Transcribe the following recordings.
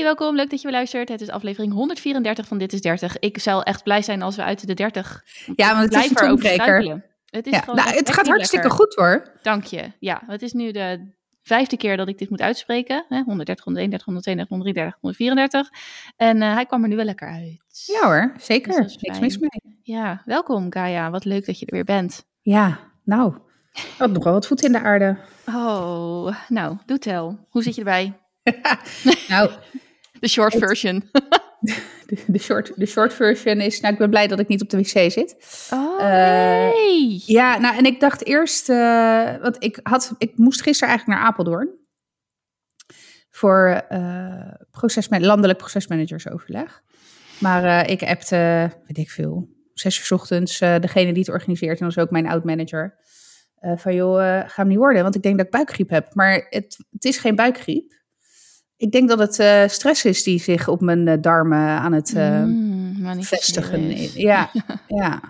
Hey, welkom. Leuk dat je weer luistert. Het is aflevering 134 van Dit is 30. Ik zou echt blij zijn als we uit de 30 Ja, maar het is een. Het is Ja, gewoon nou, het gaat hartstikke lekker. goed hoor. Dank je. Ja, het is nu de vijfde keer dat ik dit moet uitspreken. Hè? 130, 131, 132, 133, 134. En eh, hij kwam er nu wel lekker uit. Ja hoor, zeker. Dus Niks mis mee. Ja, welkom Gaia. Wat leuk dat je er weer bent. Ja, nou, had nog wel wat voet in de aarde. Oh, nou, doe tel. Hoe zit je erbij? nou, De short version. de, de, short, de short version is, nou ik ben blij dat ik niet op de wc zit. Oh, Eh, nee. Ja, nou en ik dacht eerst, eh, want ik, had, ik moest gisteren eigenlijk naar Apeldoorn. Voor eh procesman, landelijk procesmanagersoverleg. Maar ik appte, weet ik veel, zes uur 's ochtends, degene die het organiseert. En dat is ook mijn oud-manager. van joh, ga hem niet worden, want ik denk dat ik buikgriep heb. Maar het, het is geen buikgriep. Ik denk dat het eh, stress is die zich op mijn eh, darmen aan het eh, Mm, vestigen. is. Ja, ja.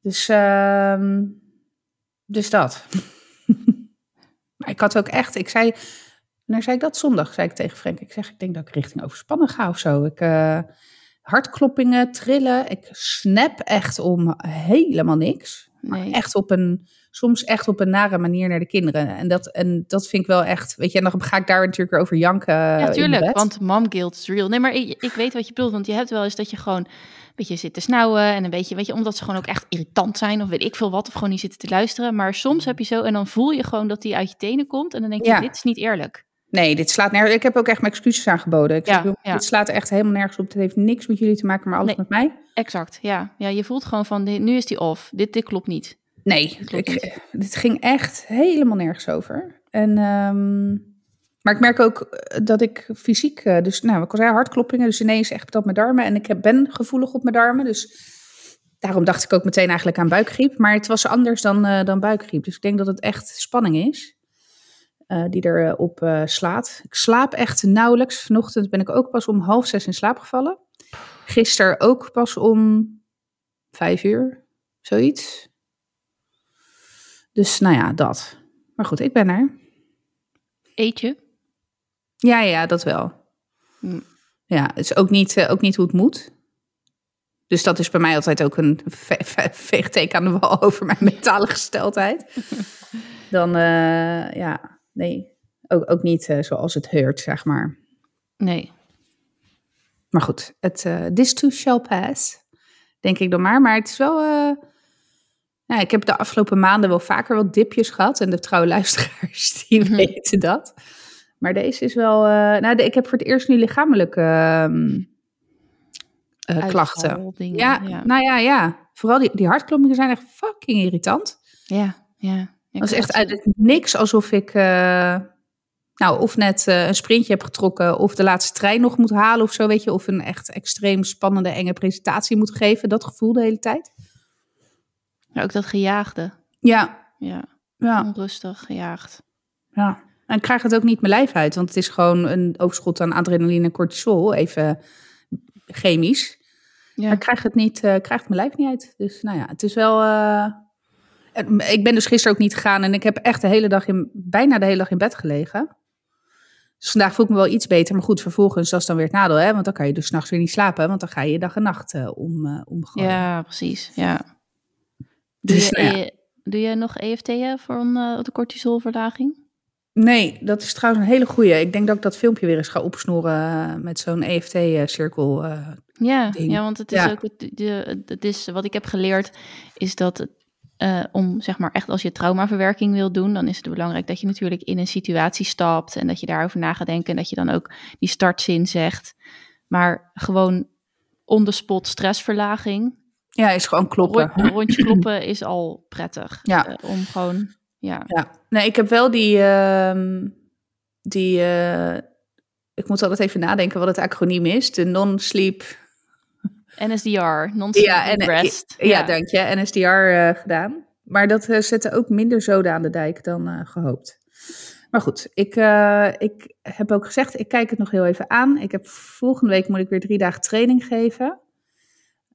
Dus, ehm, dus dat. maar ik had ook echt, ik zei, nou zei ik dat zondag, zei ik tegen Frank. Ik zeg, ik denk dat ik richting overspannen ga of zo. Ik, hartkloppingen, trillen. Ik snap echt om helemaal niks. Maar echt op een, soms echt op een nare manier naar de kinderen. En dat, en dat vind ik wel echt, weet je, en dan ga ik daar natuurlijk weer over janken. Ja, in tuurlijk, want mom guilt is real. Nee, maar ik, ik weet wat je bedoelt, want je hebt wel eens dat je gewoon een beetje zit te snauwen en een beetje, weet je, omdat ze gewoon ook echt irritant zijn of weet ik veel wat, of gewoon niet zitten te luisteren. Maar soms heb je zo en dan voel je gewoon dat die uit je tenen komt en dan denk je, Ja. dit is niet eerlijk. Nee, dit slaat nergens. Ik heb ook echt mijn excuses aangeboden. Ik Ja, zeg, joh, ja. dit slaat echt helemaal nergens op. Het heeft niks met jullie te maken, maar alles Nee. met mij. Exact, ja. Ja, je voelt gewoon van, nu is die off, dit, dit klopt niet. Nee, ik, dit ging echt helemaal nergens over. En, ehm, maar ik merk ook eh, dat ik fysiek, eh, dus nou, ik al zei hartkloppingen, dus ineens echt op mijn darmen. En ik heb, ben gevoelig op mijn darmen, dus daarom dacht ik ook meteen eigenlijk aan buikgriep. Maar het was anders dan, eh, dan buikgriep. Dus ik denk dat het echt spanning is die erop op eh, slaat. Ik slaap echt nauwelijks. Vanochtend ben ik ook pas om half zes in slaap gevallen. Gisteren ook pas om vijf uur, zoiets. Dus nou ja, dat. Maar goed, ik ben er. Eet je? Ja, ja, dat wel. Mm. Ja, het is ook niet, eh, ook niet hoe het moet. Dus dat is bij mij altijd ook een ve- ve- veegteken aan de wal over mijn mentale gesteldheid. Dan, eh, ja, nee, ook, ook niet eh, zoals het heurt, zeg maar. Nee. Maar goed, het, eh this too shall pass, denk ik dan maar. Maar het is wel... ja, ik heb de afgelopen maanden wel vaker wat dipjes gehad. En de trouwe luisteraars, die Mhm. weten dat. Maar deze is wel... eh, nou, de- ik heb voor het eerst nu lichamelijke ehm, eh, klachten. Uitvaldingen, Ja, ja. nou ja, ja. Vooral die, die hartkloppingen zijn echt fucking irritant. Ja, ja. Dat is echt uit het niks alsof ik... eh, nou, of net een sprintje heb getrokken... of de laatste trein nog moet halen of zo, weet je. Of een echt extreem spannende, enge presentatie moet geven. Dat gevoel de hele tijd. Ook dat gejaagde. Ja, Ja, ja, onrustig gejaagd. ja. En ik krijg het ook niet mijn lijf uit. Want het is gewoon een overschot aan adrenaline en cortisol. Even chemisch. Ja. Maar ik krijg het niet, eh krijg het mijn lijf niet uit. Dus nou ja, het is wel... eh, ik ben dus gisteren ook niet gegaan. En ik heb echt de hele dag in, bijna de hele dag in bed gelegen. Dus vandaag voel ik me wel iets beter. Maar goed, vervolgens, dat is dan weer het nadeel. Hè? Want dan kan je dus 's nachts weer niet slapen. Want dan ga je dag en nacht eh, om, omgooien. Ja, precies. Ja. Doe, Dus, je, nou ja. E- doe je nog EFT'en voor een, eh, de cortisolverlaging? Nee, dat is trouwens een hele goeie. Ik denk dat ik dat filmpje weer eens ga opsnoeren eh, met zo'n EFT-cirkel. eh. Ja, ding. ja want het is Ja. ook, het, de, het is, wat ik heb geleerd, is dat het, eh, om zeg maar echt als je traumaverwerking wil doen, dan is het belangrijk dat je natuurlijk in een situatie stapt en dat je daarover na gaat denken en dat je dan ook die startzin zegt. Maar gewoon on the spot stressverlaging, ja, is gewoon kloppen. Een rondje kloppen is al prettig. Ja. Eh, om gewoon, ja. Ja, nee, ik heb wel die. ehm, die eh, ik moet altijd even nadenken wat het acroniem is. De non-sleep. NSDR, non-sleep Ja, en, rest. ja, dank je. NSDR eh, gedaan. Maar dat zette ook minder zoden aan de dijk dan eh, gehoopt. Maar goed, ik, ik heb ook gezegd, ik kijk het nog heel even aan. Ik heb volgende week moet ik weer drie dagen training geven.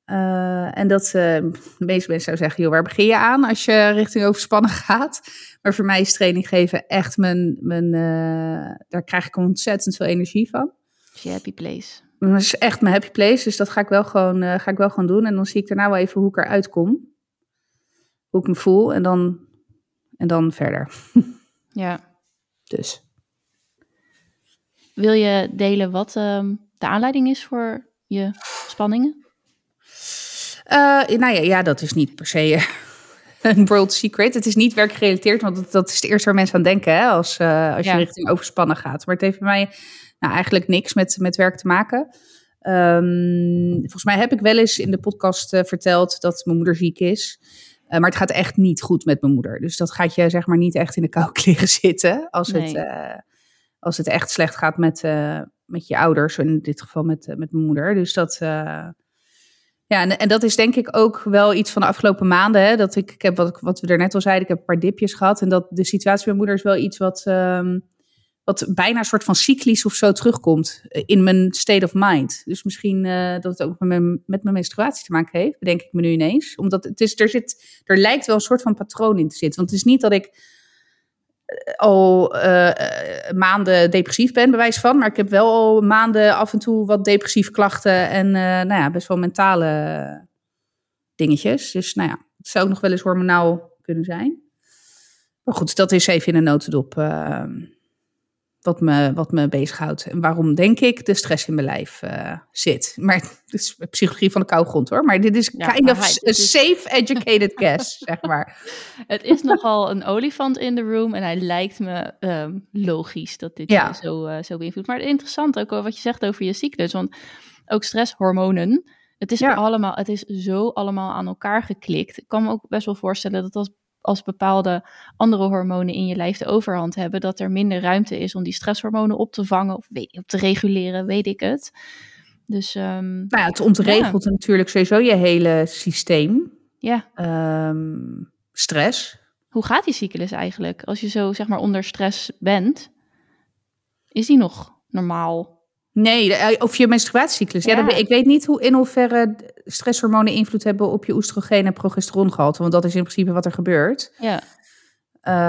Eh, en dat eh, de meeste mensen zouden zeggen, joh, waar begin je aan als je richting overspannen gaat? Maar voor mij is training geven echt mijn, mijn eh, daar krijg ik ontzettend veel energie van. Je happy place. Dat is echt mijn happy place, dus dat ga ik wel gewoon, uh, ga ik wel gewoon doen. En dan zie ik daarna wel even hoe ik eruit kom. Hoe ik me voel en dan, en dan verder. Ja. Dus. Wil je delen wat uh, de aanleiding is voor je spanningen? Uh, nou ja, ja, dat is niet per se een world secret. Het is niet werkgerelateerd, want dat, is het eerste waar mensen aan denken hè, als, uh, als je richting overspannen gaat. Maar het heeft bij mij nou, eigenlijk niks met, met werk te maken. Um, volgens mij heb ik wel eens in de podcast uh, verteld dat mijn moeder ziek is. Uh, maar het gaat echt niet goed met mijn moeder. Dus dat gaat je zeg maar niet echt in de kou liggen zitten. Als, nee. het, als het echt slecht gaat met, met je ouders. In dit geval met, met mijn moeder. Dus dat... Ja, en, en, dat is denk ik ook wel iets van de afgelopen maanden. Hè, dat ik, ik heb wat, wat we er net al zeiden, ik heb een paar dipjes gehad. En dat de situatie mijn moeder is wel iets wat, um, wat bijna een soort van cyclisch of zo terugkomt in mijn state of mind. Dus misschien uh, dat het ook met mijn, met mijn menstruatie te maken heeft, bedenk ik me nu ineens. Omdat het is, er, zit, er lijkt wel een soort van patroon in te zitten. Want het is niet dat ik al uh, maanden depressief ben, bewijs van. Maar ik heb wel al maanden af en toe wat depressieve klachten en uh, nou ja, best wel mentale dingetjes. Dus nou ja, het zou ook nog wel eens hormonaal kunnen zijn. Maar goed, dat is even in een notendop wat me, wat me bezighoudt. En waarom, denk ik, de stress in mijn lijf uh, zit. Maar het is psychologie van de koude grond hoor. Maar dit is ja, kind of a is... safe educated guess, zeg maar. Het is nogal een olifant in de room. En hij lijkt me um, logisch dat dit ja. zo, uh, zo beïnvloedt. Maar interessant ook wat je zegt over je cyclus. Want ook stresshormonen... Het is, ja. allemaal, het is zo allemaal aan elkaar geklikt. Ik kan me ook best wel voorstellen dat als als bepaalde andere hormonen in je lijf de overhand hebben, dat er minder ruimte is om die stresshormonen op te vangen of weet, op te reguleren, weet ik het. Dus, um, nou ja, het ontregelt ja. natuurlijk sowieso je hele systeem. Ja. Um, stress. Hoe gaat die cyclus eigenlijk? Als je zo zeg maar onder stress bent, is die nog normaal? Nee, eh, of je menstruatiecyclus. Ja, ja ik weet niet hoe, in hoeverre stresshormonen invloed hebben op je oestrogeen en progesterongehalte. Want dat is in principe wat er gebeurt. Ja.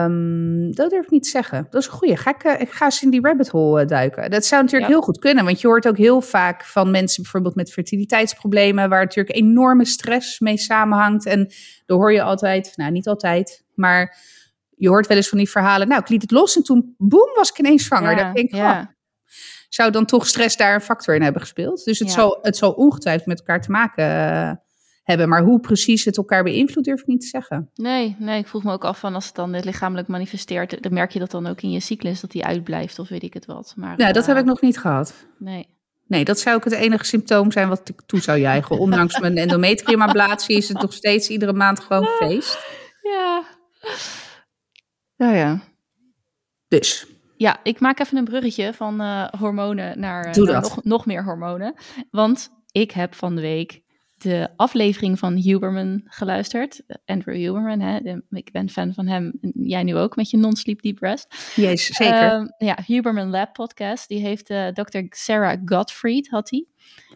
Um, dat durf ik niet te zeggen. Dat is een goeie. Ga ik, uh, ik ga eens in die rabbit hole uh, duiken. Dat zou natuurlijk ja. heel goed kunnen. Want je hoort ook heel vaak van mensen bijvoorbeeld met fertiliteitsproblemen... waar natuurlijk enorme stress mee samenhangt. En dan hoor je altijd, nou niet altijd, maar... Je hoort wel eens van die verhalen. Nou, ik liet het los en toen, boem, was ik ineens zwanger. Ja, dan denk ik, ja. Oh, zou dan toch stress daar een factor in hebben gespeeld. Dus het, ja. zal, het zal ongetwijfeld met elkaar te maken uh, hebben. Maar hoe precies het elkaar beïnvloedt, durf ik niet te zeggen. Nee, nee, ik vroeg me ook af van als het dan lichamelijk manifesteert, dan merk je dat dan ook in je cyclus dat die uitblijft of weet ik het wat. Maar, ja, dat uh, heb ik nog niet gehad. Nee. Nee, dat zou ook het enige symptoom zijn wat ik toe zou juichen. Ondanks mijn endometriumablatie is het nog steeds iedere maand gewoon feest. Ja. Ja, ja. Dus. Ja, ik maak even een bruggetje van uh, hormonen naar, uh, naar nog, nog, meer hormonen. Want ik heb van de week de aflevering van Huberman geluisterd. Andrew Huberman, hè? De, ik ben fan van hem. Jij nu ook met je non-sleep deep rest. Yes, zeker. Uh, ja, Huberman Lab podcast. Die heeft uh, Dr. Sarah Gottfried, had hij.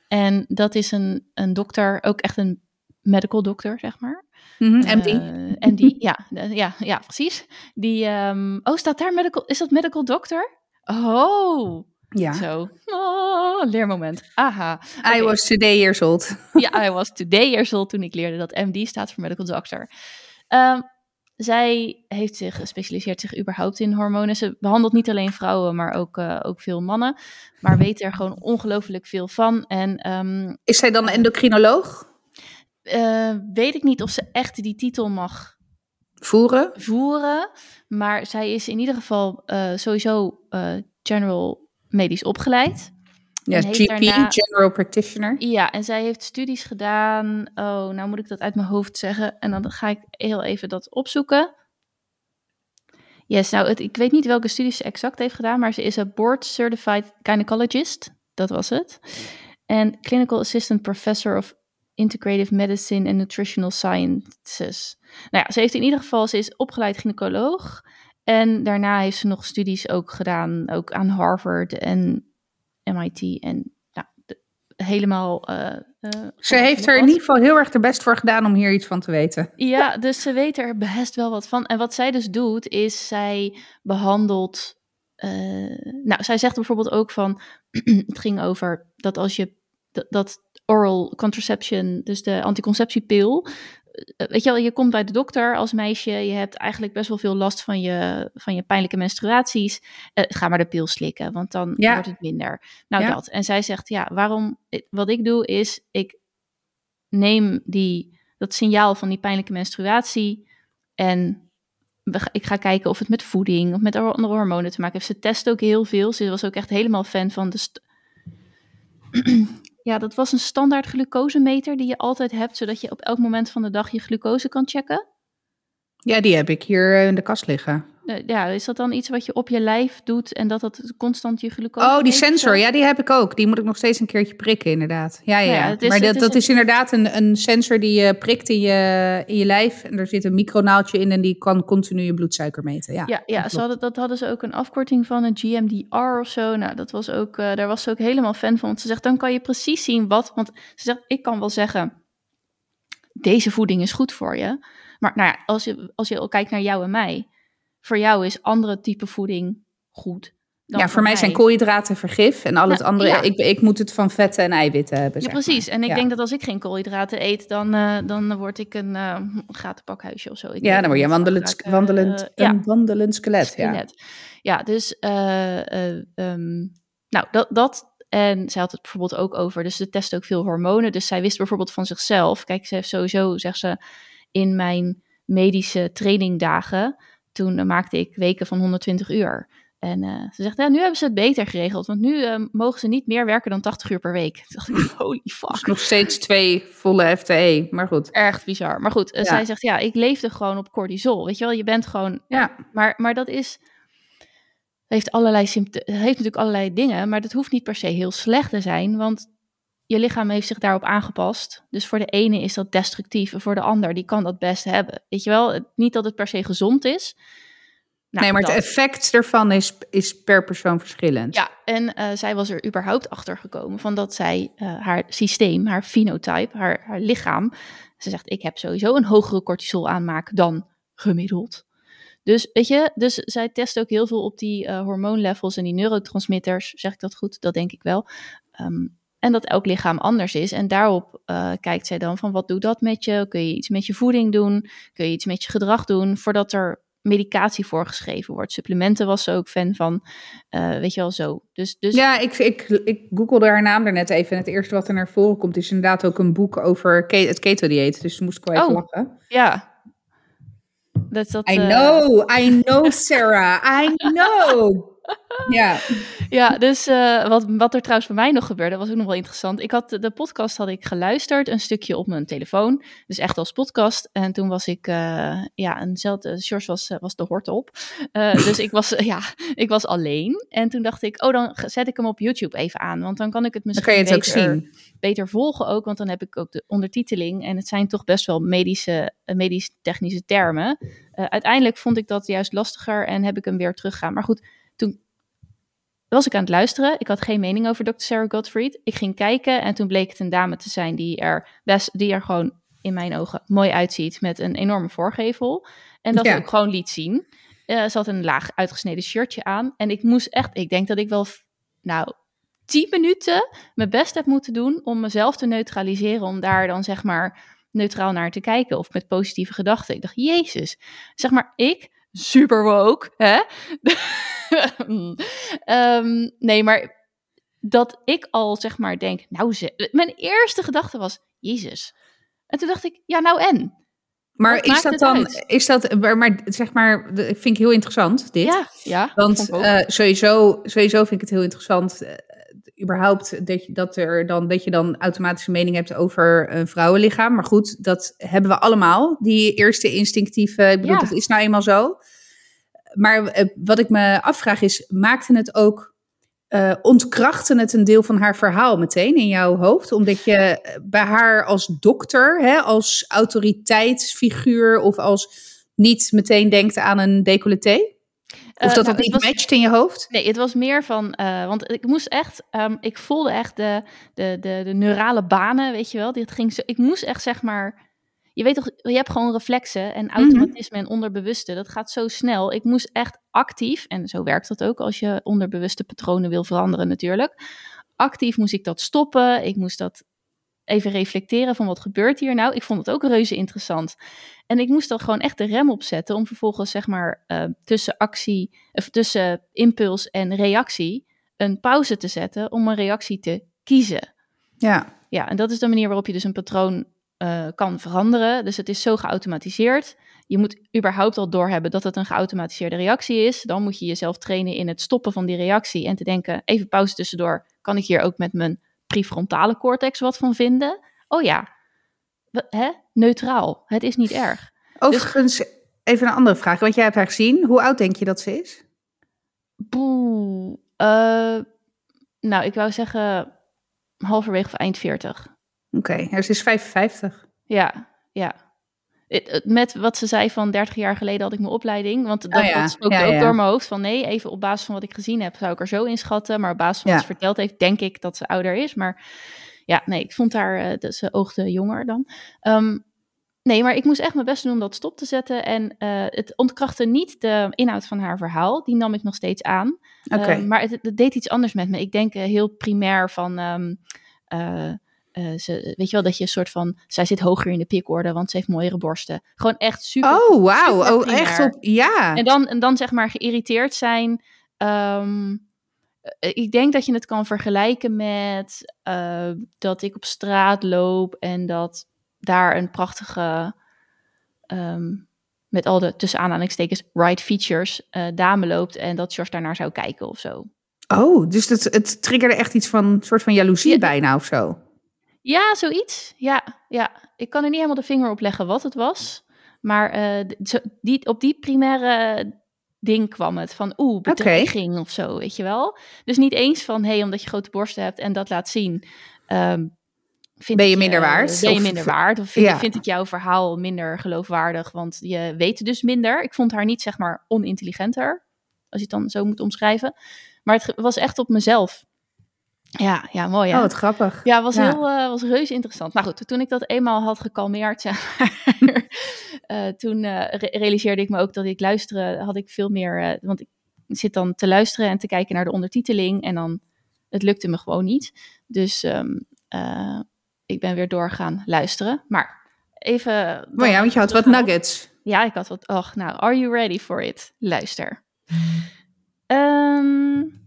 En dat is een, een dokter, ook echt een medical dokter, zeg maar. Mm -hmm, MD. Uh, MD, ja, ja, ja, precies. Die, um, oh, staat daar medical, is dat medical doctor? Oh, ja. Zo, oh, leermoment. Aha. Okay. I was today years old. ja, I was today years old toen ik leerde dat MD staat voor medical doctor. Um, zij heeft zich gespecialiseerd zich überhaupt in hormonen. Ze behandelt niet alleen vrouwen, maar ook, uh, ook veel mannen. Maar weet er gewoon ongelooflijk veel van. En, um, is zij dan endocrinoloog? Uh, weet ik niet of ze echt die titel mag voeren. voeren maar zij is in ieder geval uh, sowieso uh, general medisch opgeleid. Ja, GP, daarna, general practitioner. Ja, en zij heeft studies gedaan. Oh, nou moet ik dat uit mijn hoofd zeggen. En dan ga ik heel even dat opzoeken. Yes, nou, het, ik weet niet welke studies ze exact heeft gedaan, maar ze is een board certified gynecologist. Dat was het. En clinical assistant professor of Integrative Medicine en Nutritional Sciences. Nou ja, ze heeft in ieder geval, ze is opgeleid gynaecoloog. En daarna heeft ze nog studies ook gedaan, ook aan Harvard en MIT. En nou, de, helemaal. Uh, uh, ze heeft er in ieder geval heel erg de best voor gedaan om hier iets van te weten. Ja, dus ze weet er best wel wat van. En wat zij dus doet, is zij behandelt nou, zij zegt bijvoorbeeld ook van, het ging over dat als je dat, dat oral contraception, dus de anticonceptiepil, weet je wel, je komt bij de dokter als meisje, je hebt eigenlijk best wel veel last van je, van je pijnlijke menstruaties. Uh, ga maar de pil slikken, want dan wordt het minder. Nou, dat. En zij zegt, ja, waarom, wat ik doe is, ik neem die, dat signaal van die pijnlijke menstruatie en ik ga kijken of het met voeding of met andere hormonen te maken heeft. Ze test ook heel veel. Ze was ook echt helemaal fan van de. ja, dat was een standaard glucosemeter die je altijd hebt, zodat je op elk moment van de dag je glucose kan checken. Ja, die heb ik hier in de kast liggen. Eh, ja, is dat dan iets wat je op je lijf doet en dat dat constant je glucose... Oh, die sensor, ja, die heb ik ook. Die moet ik nog steeds een keertje prikken, inderdaad. Ja, ja, ja. Is, maar dat, is, dat is inderdaad een, een sensor die je prikt in je, in je lijf. En er zit een micronaaltje in en die kan continu je bloedsuiker meten. Ja, ja, ja ze hadden, dat hadden ze ook een afkorting van, een GMDR of zo. Nou, dat was ook, uh, daar was ze ook helemaal fan van. Want ze zegt, dan kan je precies zien wat... Want ze zegt, ik kan wel zeggen, deze voeding is goed voor je. Maar nou ja, als je, als je kijkt naar jou en mij voor jou is andere type voeding goed. ja, voor, mij, zijn koolhydraten vergif en al het nou, andere. Ik, ik moet het van vetten en eiwitten hebben. Ja, precies. En ik denk dat als ik geen koolhydraten eet, dan, uh, dan word ik een uh, gatenpakhuisje of zo. Ik ja, dan word je wandelend, uh, wandelend, een wandelend skelet. skelet. Ja. ja, dus um, nou, dat, dat. En zij had het bijvoorbeeld ook over, dus ze test ook veel hormonen. Dus zij wist bijvoorbeeld van zichzelf. Kijk, ze heeft sowieso, zegt ze, in mijn medische trainingdagen toen maakte ik weken van 120 uur. En uh, ze zegt, ja, nu hebben ze het beter geregeld, want nu uh, mogen ze niet meer werken dan 80 uur per week. Toen dacht ik, holy fuck. Dus nog steeds twee volle FTE, maar goed. Erg bizar. Maar goed, uh, zij zegt, ja, ik leefde gewoon op cortisol. Weet je wel, je bent gewoon... Ja. Maar, maar dat is... Heeft, allerlei heeft natuurlijk allerlei dingen, maar dat hoeft niet per se heel slecht te zijn, want je lichaam heeft zich daarop aangepast. Dus voor de ene is dat destructief en voor de ander die kan dat best hebben. Weet je wel, niet dat het per se gezond is. Nou, nee, maar het effect ervan is, is per persoon verschillend. Ja, en uh, zij was er überhaupt achter gekomen van dat zij uh, haar systeem, haar phenotype, haar, haar lichaam, ze zegt ik heb sowieso een hogere cortisol aanmaak dan gemiddeld. Dus weet je, dus zij test ook heel veel op die uh, hormoonlevels en die neurotransmitters. Zeg ik dat goed? Dat denk ik wel. Um, en dat elk lichaam anders is. En daarop uh, kijkt zij dan van wat doet dat met je? Kun je iets met je voeding doen? Kun je iets met je gedrag doen? Voordat er medicatie voorgeschreven wordt. Supplementen was ze ook fan van. Uh, weet je wel zo. Dus, dus... Ja, ik, ik, ik googelde haar naam er net even. En het eerste wat er naar voren komt is inderdaad ook een boek over het keto-dieet. Dus moest ik wel even oh, lachen. Ja. Dat, dat, I uh... know, I know Sarah, I know. Ja. ja, dus uh, wat, wat er trouwens bij mij nog gebeurde, was ook nog wel interessant. Ik had de podcast had ik geluisterd, een stukje op mijn telefoon. Dus echt als podcast. En toen was ik, uh, ja, eenzelfde, George was, uh, was de hort op. dus ik was, ja, ik was alleen. En toen dacht ik, oh, dan zet ik hem op YouTube even aan. Want dan kan ik het misschien het beter, ook zien. beter volgen ook. Want dan heb ik ook de ondertiteling. En het zijn toch best wel medische, medisch-technische termen. uiteindelijk vond ik dat juist lastiger en heb ik hem weer teruggaan. Maar goed, was ik aan het luisteren. Ik had geen mening over Dr. Sarah Gottfried. Ik ging kijken en toen bleek het een dame te zijn die er, best, die er gewoon in mijn ogen mooi uitziet met een enorme voorgevel. En dat ja. ook gewoon liet zien. Uh, ze had een laag uitgesneden shirtje aan. En ik moest echt, ik denk dat ik wel, nou, tien minuten mijn best heb moeten doen om mezelf te neutraliseren. Om daar dan zeg maar neutraal naar te kijken of met positieve gedachten. Ik dacht, Jezus, zeg maar, ik, super woke, hè? um, nee, maar dat ik al zeg maar denk, nou, ze, mijn eerste gedachte was, Jezus. En toen dacht ik, ja, nou en? Maar is dat dan, is dat, maar zeg maar, vind ik heel interessant, dit. Ja, ja. Want uh, sowieso, sowieso vind ik het heel interessant, uh, überhaupt, dat je, dat, er dan, dat je dan automatisch een mening hebt over een vrouwenlichaam. Maar goed, dat hebben we allemaal, die eerste instinctieve, ik bedoel, ja. dat is nou eenmaal zo maar eh, wat ik me afvraag is, maakte het ook, uh, ontkrachten het een deel van haar verhaal meteen in jouw hoofd? Omdat je eh, bij haar als dokter, hè, als autoriteitsfiguur of als niet meteen denkt aan een decolleté? Of dat nou, niet was, matcht in je hoofd? Nee, het was meer van, uh, want ik moest echt, um, ik voelde echt de, de, de, de neurale banen, weet je wel. Dit ging zo, ik moest echt zeg maar je weet toch, je hebt gewoon reflexen en automatisme en onderbewuste. Dat gaat zo snel. Ik moest echt actief, en zo werkt dat ook als je onderbewuste patronen wil veranderen natuurlijk. Actief moest ik dat stoppen. Ik moest dat even reflecteren van wat gebeurt hier nou. Ik vond het ook reuze interessant. En ik moest dan gewoon echt de rem opzetten om vervolgens zeg maar uh, tussen actie, of tussen impuls en reactie een pauze te zetten om een reactie te kiezen. Ja. Ja, en dat is de manier waarop je dus een patroon uh, kan veranderen. Dus het is zo geautomatiseerd. Je moet überhaupt al doorhebben dat het een geautomatiseerde reactie is. Dan moet je jezelf trainen in het stoppen van die reactie en te denken: even pauze tussendoor. Kan ik hier ook met mijn prefrontale cortex wat van vinden? Oh ja, hè? neutraal. Het is niet erg. Overigens, dus, even een andere vraag. Want jij hebt haar gezien. Hoe oud denk je dat ze is? Boe, uh, nou, ik wou zeggen halverwege of eind 40. Oké, okay, ze is 55. Ja, ja. Met wat ze zei van 30 jaar geleden had ik mijn opleiding. Want dat, oh ja. dat spookte ja, ook door mijn hoofd van nee, even op basis van wat ik gezien heb zou ik er zo inschatten. Maar op basis van wat ze verteld heeft, denk ik dat ze ouder is. Maar ja, nee, ik vond haar, uh, ze oogde jonger dan. Um, nee, maar ik moest echt mijn best doen om dat stop te zetten. En uh, het ontkrachtte niet de inhoud van haar verhaal. Die nam ik nog steeds aan. Okay. Uh, maar het, het, deed iets anders met me. Ik denk heel primair van... Um, uh, ze, weet je wel, dat je een soort van, zij zit hoger in de pikorde, want ze heeft mooiere borsten. Gewoon echt super. Oh, wauw. Oh, echt op, ja. En dan, en dan zeg maar geïrriteerd zijn. Um, ik denk dat je het kan vergelijken met uh, dat ik op straat loop en dat daar een prachtige, um, met al de tussen aanhalingstekens, right features, uh, dame loopt en dat George daarnaar zou kijken of zo. Oh, dus het, het triggerde echt iets van, een soort van jaloezie ja, bijna of zo? Ja, zoiets. Ja, ja. Ik kan er niet helemaal de vinger op leggen wat het was. Maar uh, die, op die primaire ding kwam het. Van oeh, bedreiging okay. of zo, weet je wel. Dus niet eens van, hé, hey, omdat je grote borsten hebt en dat laat zien... Um, vind ben je minder uh, waard? Ben je minder waard? Of vind, ja. vind ik jouw verhaal minder geloofwaardig? Want je weet dus minder. Ik vond haar niet, zeg maar, onintelligenter. Als je het dan zo moet omschrijven. Maar het was echt op mezelf ja, ja, mooi. Hè? Oh, wat grappig. Ja, was heel, uh, was reuze interessant. Nou goed, toen ik dat eenmaal had gekalmeerd, zeg maar, uh, toen uh, re realiseerde ik me ook dat ik luisteren had ik veel meer, want ik zit dan te luisteren en te kijken naar de ondertiteling en dan, het lukte me gewoon niet. Dus um, ik ben weer doorgaan luisteren. Maar even... Maar ja, want je had wat nuggets. Ja, ik had wat, och, nou, are you ready for it? Luister. Um,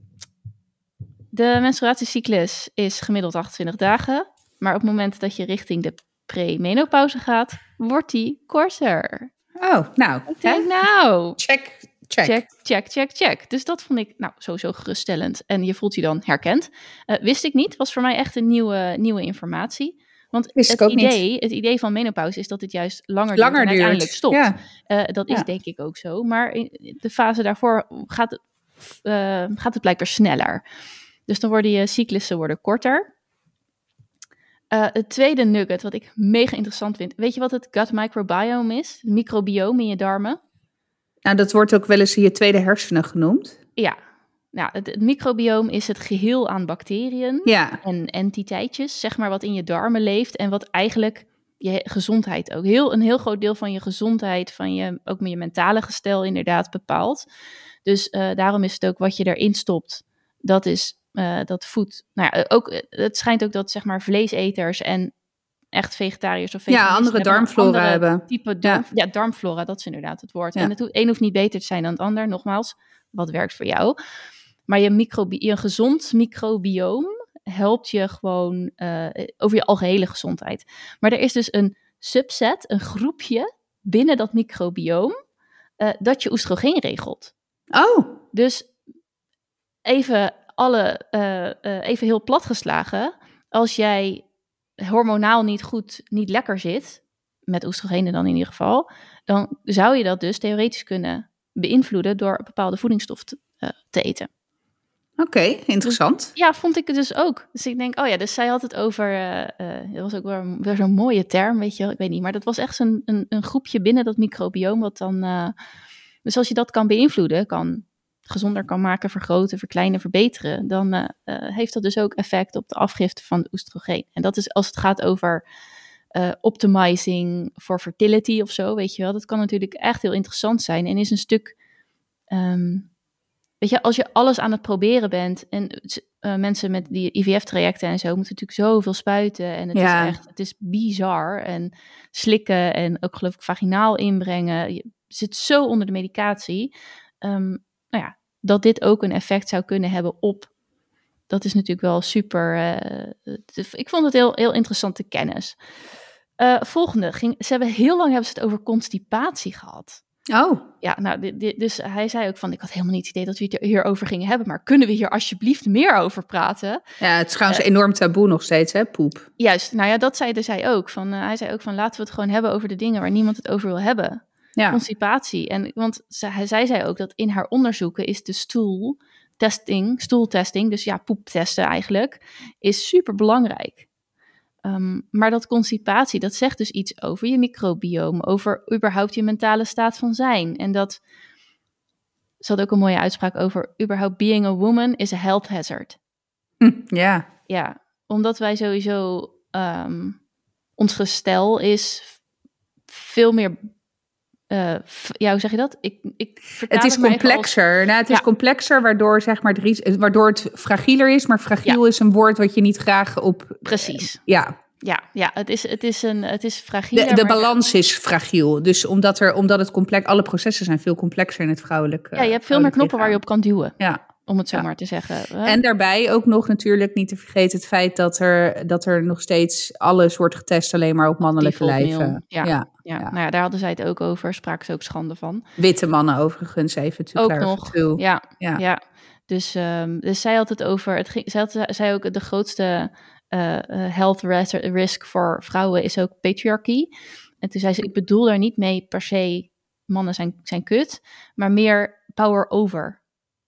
de menstruatiecyclus is gemiddeld 28 dagen. Maar op het moment dat je richting de premenopauze gaat, wordt die korter. Oh, nou. Kijk nou. Check, check. Check, check, check, check. Dus dat vond ik nou sowieso geruststellend. En je voelt je dan herkend. Uh, wist ik niet. Was voor mij echt een nieuwe, nieuwe informatie. Want het idee, het idee van menopauze is dat het juist langer, langer duurt en uiteindelijk stopt. Ja. Uh, dat is ja. denk ik ook zo. Maar in de fase daarvoor gaat het, uh, gaat het blijkbaar sneller. Dus dan worden je cyclussen worden korter. Uh, het tweede nugget, wat ik mega interessant vind. Weet je wat het gut microbiome is? Het microbiome in je darmen? Nou, dat wordt ook wel eens je tweede hersenen genoemd. Ja. Nou, het, het microbiome is het geheel aan bacteriën ja. en entiteitjes, zeg maar, wat in je darmen leeft en wat eigenlijk je gezondheid ook, heel, een heel groot deel van je gezondheid, van je, ook met je mentale gestel inderdaad bepaalt. Dus uh, daarom is het ook wat je erin stopt, dat is uh, dat voedt. Nou ja, ook, eh, het schijnt ook dat zeg maar vleeseters en echt vegetariërs of Ja, andere darmflora andere hebben. Type darm, ja. ja. darmflora, dat is inderdaad het woord. Ja. En het een hoeft niet beter te zijn dan het ander. Nogmaals, wat werkt voor jou? Maar je, microbi je gezond microbioom helpt je gewoon uh, over je algehele gezondheid. Maar er is dus een subset, een groepje binnen dat microbioom, uh, dat je oestrogeen regelt. Oh. Dus even alle, uh, uh, even heel plat geslagen, als jij hormonaal niet goed, niet lekker zit, met oestrogenen dan in ieder geval, dan zou je dat dus theoretisch kunnen beïnvloeden door bepaalde voedingsstof te, uh, te eten. Oké, okay, interessant. Dus, ja, vond ik het dus ook. Dus ik denk, oh ja, dus zij had het over, uh, dat was ook weer, weer zo'n mooie term, weet je, ik weet niet, maar dat was echt zo'n een, een groepje binnen dat microbioom, wat dan, dus als je dat kan beïnvloeden, kan gezonder kan maken, vergroten, verkleinen, verbeteren, dan uh, uh, heeft dat dus ook effect op de afgifte van de oestrogeen. En dat is als het gaat over uh, optimizing for fertility of zo, weet je wel. Dat kan natuurlijk echt heel interessant zijn en is een stuk, ehm, weet je, als je alles aan het proberen bent en mensen met die IVF-trajecten en zo moeten natuurlijk zoveel spuiten en het Ja. is echt, het is bizar en slikken en ook geloof ik vaginaal inbrengen. Je zit zo onder de medicatie. Ehm, nou ja, dat dit ook een effect zou kunnen hebben op. Dat is natuurlijk wel super. eh, ik vond het heel, heel interessante kennis. Eh, volgende ging. Ze hebben heel lang hebben ze het over constipatie gehad. Oh, Ja, nou, dus hij zei ook van, ik had helemaal niet het idee dat we het hierover gingen hebben, maar kunnen we hier alsjeblieft meer over praten? ja, het is trouwens enorm taboe nog steeds, hè, poep. Juist, nou ja, dat zeiden zij ook. Van, eh, hij zei ook van, laten we het gewoon hebben over de dingen waar niemand het over wil hebben. Ja, Constipatie. En, want zij, zij zei ook dat in haar onderzoeken is de stoeltesting, stoeltesting, dus ja, poeptesten eigenlijk, is super belangrijk. Ehm, maar dat constipatie, dat zegt dus iets over je microbioom, over überhaupt je mentale staat van zijn. En dat, ze had ook een mooie uitspraak over, überhaupt being a woman is a health hazard. Hm, ja. Ja, omdat wij sowieso, ehm, ons gestel is veel meer, eh, ja, hoe zeg je dat? Ik, ik Het is als- complexer. Nou, het is complexer, waardoor, zeg maar, het, waardoor het fragieler is. Maar fragiel is een woord wat je niet graag op... Precies. Ja, Ja, ja het, is, het, is een, het is fragiel. de, de balans is fragiel. Dus omdat, er, omdat het complex... Alle processen zijn veel complexer in het vrouwelijk Ja, je hebt veel meer knoppen waar je op kan duwen, Ja. Om het zo Ja. maar te zeggen. En daarbij ook nog natuurlijk niet te vergeten het feit dat er, dat er nog steeds alles wordt getest alleen maar op mannelijke lijven. Ja. Ja. Nou ja, daar hadden zij het ook over, spraken ze ook schande van. Witte mannen overigens even to Ook nog, ja, Ja. ja. Dus, ehm, dus zij had het over, het ging, zij had zij ook de grootste eh, eh, health risk voor vrouwen is ook patriarchy. En toen zei ze, ik bedoel daar niet mee per se mannen zijn, zijn kut, maar meer power over.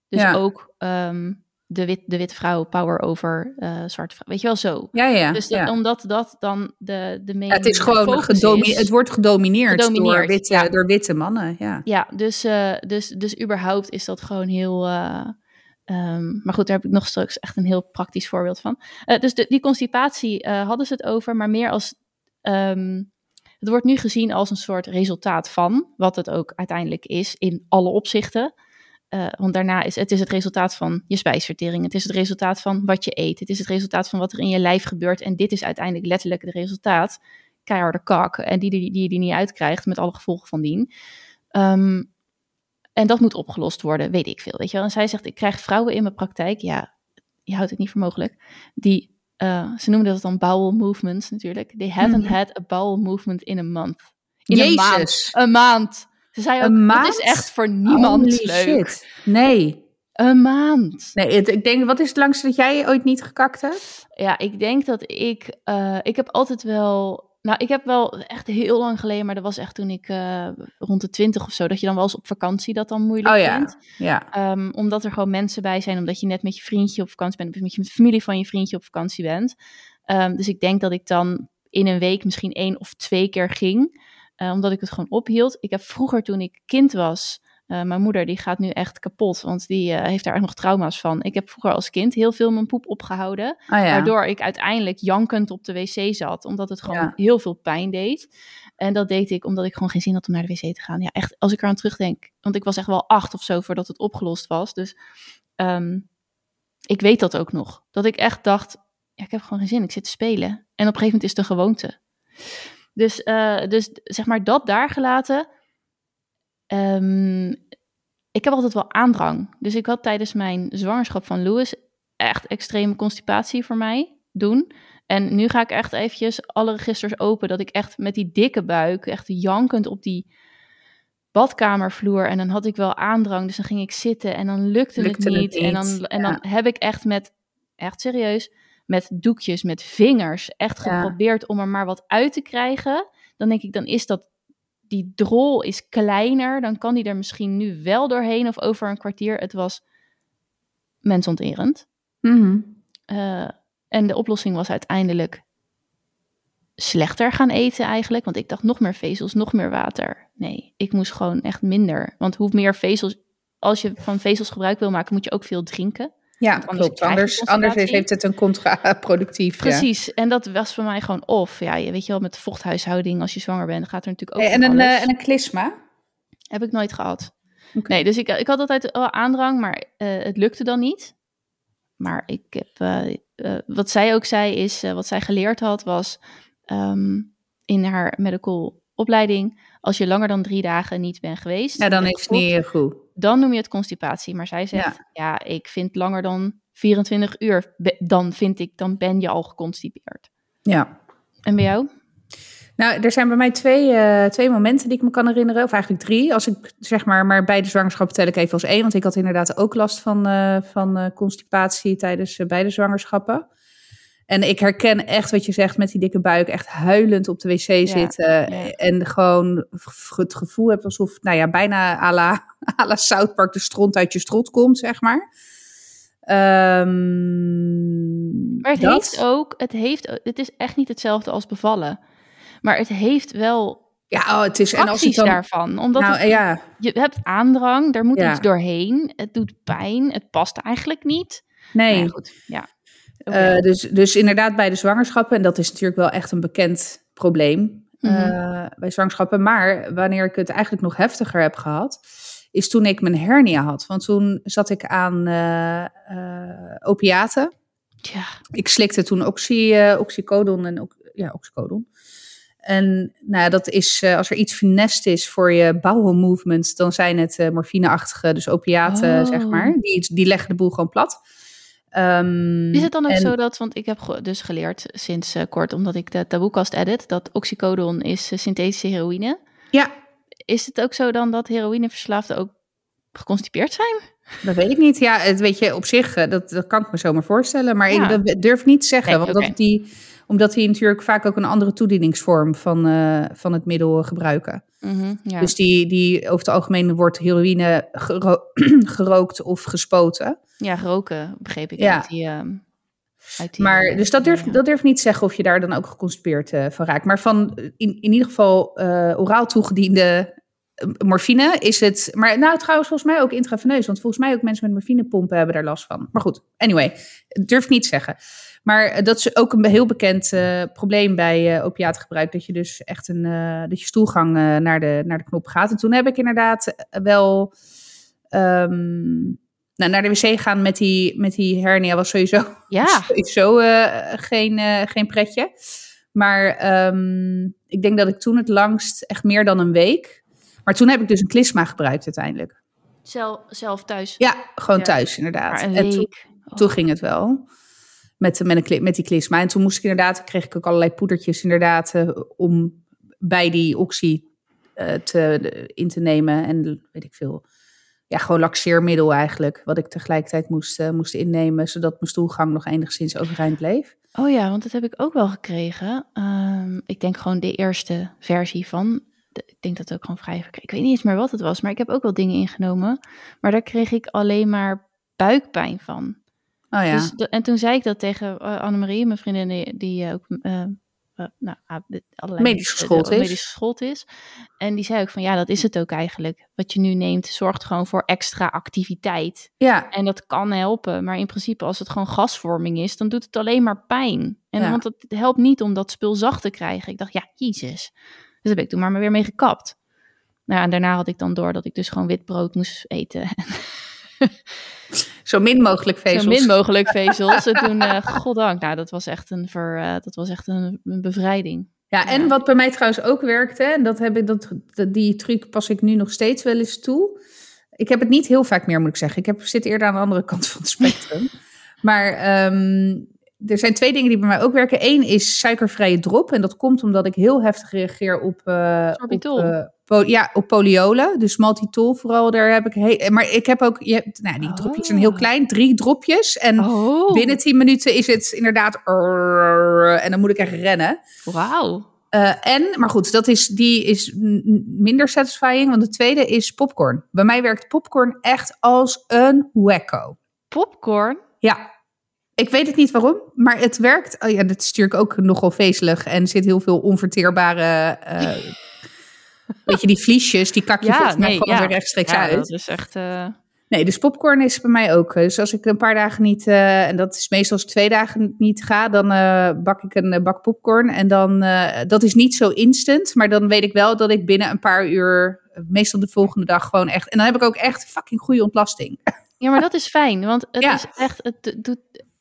Dus Ja. ook ehm, de, wit, de witte vrouw power over eh zwarte vrouw. Weet je wel zo. Ja, ja. Dus de- ja. omdat dat dan de, de main Ja, het is gewoon focus gedomi- is. het wordt gedomineerd, Gedomineerd, door, witte, ja. door witte mannen. Ja. Ja, dus, eh, dus, dus überhaupt is dat gewoon heel. eh, ehm, maar goed, daar heb ik nog straks echt een heel praktisch voorbeeld van. Dus de, die constipatie hadden ze het over, maar meer als. ehm, het wordt nu gezien als een soort resultaat van, wat het ook uiteindelijk is in alle opzichten. Eh, want daarna is het is het resultaat van je spijsvertering. Het is het resultaat van wat je eet. Het is het resultaat van wat er in je lijf gebeurt. En dit is uiteindelijk letterlijk het resultaat. Keiharde kak. En die, die, die je die niet uitkrijgt met alle gevolgen van dien. Ehm, en dat moet opgelost worden, weet ik veel. Weet je wel? En zij zegt, ik krijg vrouwen in mijn praktijk. Ja, je houdt het niet voor mogelijk. Die, eh, ze noemden dat dan bowel movements natuurlijk. They haven't Mhm. had a bowel movement in a month. In een maand. Een maand. Ze zei ook, maand? is echt voor niemand Holy leuk. shit. Nee. Een maand. nee het- ik denk, wat is het langste dat jij ooit niet gekakt hebt? Ja, ik denk dat ik... eh, ik heb altijd wel... Nou, ik heb wel echt heel lang geleden, maar dat was echt toen ik eh, rond de twintig of zo, dat je dan wel eens op vakantie dat dan moeilijk Oh ja. vindt. Ja. Ehm, omdat er gewoon mensen bij zijn, omdat je net met je vriendje op vakantie bent, of met je familie van je vriendje op vakantie bent. Ehm, dus ik denk dat ik dan in een week misschien één of twee keer ging, eh, omdat ik het gewoon ophield. Ik heb vroeger, toen ik kind was, eh, mijn moeder die gaat nu echt kapot, want die eh, heeft daar echt nog trauma's van. Ik heb vroeger als kind heel veel mijn poep opgehouden, Oh ja. waardoor ik uiteindelijk jankend op de wc zat, omdat het gewoon Ja. heel veel pijn deed. En dat deed ik omdat ik gewoon geen zin had om naar de wc te gaan. Ja, echt, als ik eraan terugdenk, want ik was echt wel acht of zo voordat het opgelost was. Dus ehm, ik weet dat ook nog. Dat ik echt dacht, ja, ik heb gewoon geen zin, ik zit te spelen. En op een gegeven moment is het een gewoonte. Dus, eh, dus zeg maar dat daar gelaten. Ehm, ik heb altijd wel aandrang. Dus ik had tijdens mijn zwangerschap van Louis echt extreme constipatie voor mij doen. En nu ga ik echt eventjes alle registers open. Dat ik echt met die dikke buik, echt jankend op die badkamervloer. En dan had ik wel aandrang. Dus dan ging ik zitten en dan lukte, Lukte het het niet. En, dan, niet, en dan heb ik echt met, echt serieus, met doekjes, met vingers, echt Ja. geprobeerd om er maar wat uit te krijgen. Dan denk ik, dan is dat, die drol is kleiner. Dan kan die er misschien nu wel doorheen of over een kwartier. Het was mensonterend. Mhm. Eh, en de oplossing was uiteindelijk slechter gaan eten eigenlijk. Want ik dacht nog meer vezels, nog meer water. Nee, ik moest gewoon echt minder. Want hoe meer vezels, als je van vezels gebruik wil maken, moet je ook veel drinken. Ja, klopt. Anders, anders heeft het een contraproductief. ja. Precies, en dat was voor mij gewoon of. Ja, je weet je wel, met vochthuishouding als je zwanger bent, gaat er natuurlijk ook Hey, en, van een, eh, en een klisma. Heb ik nooit gehad. Nee, dus ik, ik had altijd wel aandrang, maar eh, het lukte dan niet. Maar ik heb, eh, eh, wat zij ook zei is, eh, wat zij geleerd had, was ehm, in haar medical opleiding, als je langer dan drie dagen niet bent geweest, Ja, dan is het niet goed. dan noem je het constipatie. Maar zij zegt, ja. ik vind langer dan 24 uur, dan vind ik, dan ben je al geconstipeerd. Ja. En bij jou? Nou, er zijn bij mij twee, eh, twee momenten die ik me kan herinneren. Of eigenlijk drie. Als ik zeg maar, maar beide zwangerschappen tel ik even als één. Want ik had inderdaad ook last van, eh, van eh, constipatie tijdens beide zwangerschappen. En ik herken echt wat je zegt met die dikke buik. Echt huilend op de wc zitten. ja. En gewoon het gevoel hebt alsof, nou ja, bijna à la, à la South Park de stront uit je strot komt, zeg maar. Ehm, Maar het dat- heeft ook, het heeft, het is echt niet hetzelfde als bevallen. Maar het heeft wel Ja, oh, het is... En als het dan, daarvan. Omdat nou, het- ja, je hebt aandrang, daar moet Ja. iets doorheen. Het doet pijn, het past eigenlijk niet. nee. Ja, goed, ja. Eh, dus, dus inderdaad bij de zwangerschappen, en dat is natuurlijk wel echt een bekend probleem eh, Mhm. bij zwangerschappen. Maar wanneer ik het eigenlijk nog heftiger heb gehad, is toen ik mijn hernia had. Want toen zat ik aan eh, eh, opiaten. Tja, Ik slikte toen oxy, eh, oxycodon en ook, ja, oxycodon. En nou, ja, dat is, eh, als er iets finest is voor je bowel movement, dan zijn het eh, morfineachtige, dus opiaten, Oh. zeg maar. Die, die leggen de boel gewoon plat. Ehm, is het dan ook en- zo dat, want ik heb ge- dus geleerd sinds eh, kort, omdat ik de taboekast edit, dat oxycodon is eh, synthetische heroïne. Ja, Is het ook zo dan dat heroïneverslaafden ook geconstipeerd zijn? Dat weet ik niet. Ja, het weet je op zich, eh, dat, dat kan ik me zomaar voorstellen. Maar Ja. ik dat durf niet te zeggen. Nee, want oké. dat die, omdat die natuurlijk vaak ook een andere toedieningsvorm van, van het middel gebruiken. Mhm, ja. Dus die, die over het algemeen wordt heroïne gero- gerookt of gespoten. ja, roken begreep ik Ja. uit die... ehm, uit die, Maar eh, dus dat durf, ja. dat durf ik niet zeggen of je daar dan ook geconstipeerd eh, van raakt. Maar van in, in ieder geval eh, oraal toegediende morfine is het. Maar nou, trouwens, volgens mij ook intraveneus. Want volgens mij ook mensen met morfinepompen hebben daar last van. Maar goed, anyway, durf ik niet zeggen. Maar eh, dat is ook een heel bekend eh, probleem bij eh opiaatgebruik. Dat je dus echt een. eh, dat je stoelgang eh, naar, de, naar de knop gaat. En toen heb ik inderdaad wel. ehm, nou, naar de wc gaan met die, met die hernia was sowieso Ja, sowieso eh, geen, eh, geen pretje. Maar ehm, ik denk dat ik toen het langst echt meer dan een week. Maar toen heb ik dus een klisma gebruikt uiteindelijk. zelf, zelf thuis. Ja, gewoon Ja. thuis inderdaad. maar een en toen, week. Oh. toen ging het wel. Met, met, die klisma. En toen moest ik inderdaad, kreeg ik ook allerlei poedertjes inderdaad. eh, om bij die oxy eh, te, in te nemen. En weet ik veel. Ja, gewoon laxeermiddel eigenlijk. Wat ik tegelijkertijd moest, eh, moest innemen. Zodat mijn stoelgang nog enigszins overeind bleef. Oh ja, want dat heb ik ook wel gekregen. Ehm, ik denk gewoon de eerste versie van. ik denk dat ook gewoon vrij verkregen. Ik weet niet eens meer wat het was, maar ik heb ook wel dingen ingenomen. Maar daar kreeg ik alleen maar buikpijn van. Oh ja. Dus, en toen zei ik dat tegen uh, Annemarie, mijn vriendin, die, die eh, ook eh, eh, nou, ah, allerlei Medisch geschoold is. medisch geschoold is. En die zei ook van ja, dat is het ook eigenlijk. Wat je nu neemt, zorgt gewoon voor extra activiteit. ja, En dat kan helpen, maar in principe als het gewoon gasvorming is, dan doet het alleen maar pijn. En Ja. want het helpt niet om dat spul zacht te krijgen. Ik dacht, ja, jezus. Dus ben ik toen maar weer mee gekapt. Nou, en daarna had ik dan door dat ik dus gewoon wit brood moest eten. zo min mogelijk vezels. Zo min mogelijk vezels. en toen, eh goddank, nou, dat was echt een, ver, eh, dat was echt een, een bevrijding. Ja, en Ja. wat bij mij trouwens ook werkte, en dat heb ik, dat, die truc pas ik nu nog steeds wel eens toe. Ik heb het niet heel vaak meer, moet ik zeggen. Ik heb, zit eerder aan de andere kant van het spectrum. maar ehm, er zijn twee dingen die bij mij ook werken. Eén is suikervrije drop. En dat komt omdat ik heel heftig reageer op... eh, op. ja, op poliolen. Dus maltitol vooral, daar heb ik... Maar ik heb ook... Je hebt, nou, die dropjes zijn heel Oh. klein. Drie dropjes. En Oh, binnen tien minuten is het inderdaad... En dan moet ik echt rennen. wauw. Eh, en, maar goed, dat is, die is minder satisfying. Want de tweede is popcorn. Bij mij werkt popcorn echt als een wacko. Popcorn? Ja, ik weet het niet waarom, maar het werkt. Oh ja, dat is natuurlijk ook nogal vezelig en zit heel veel onverteerbare. eh weet je, die vliesjes, die kak je volgens mij gewoon weer rechtstreeks ja, uit. dat is echt... eh, Nee, dus popcorn is bij mij ook. Dus als ik een paar dagen niet, uh, en dat is meestal als ik twee dagen niet ga, dan uh, bak ik een bak popcorn. En dan, dat is niet zo instant, maar dan weet ik wel dat ik binnen een paar uur, meestal de volgende dag gewoon echt, en dan heb ik ook echt fucking goede ontlasting. Ja, maar dat is fijn, want het ja. is echt, het doet,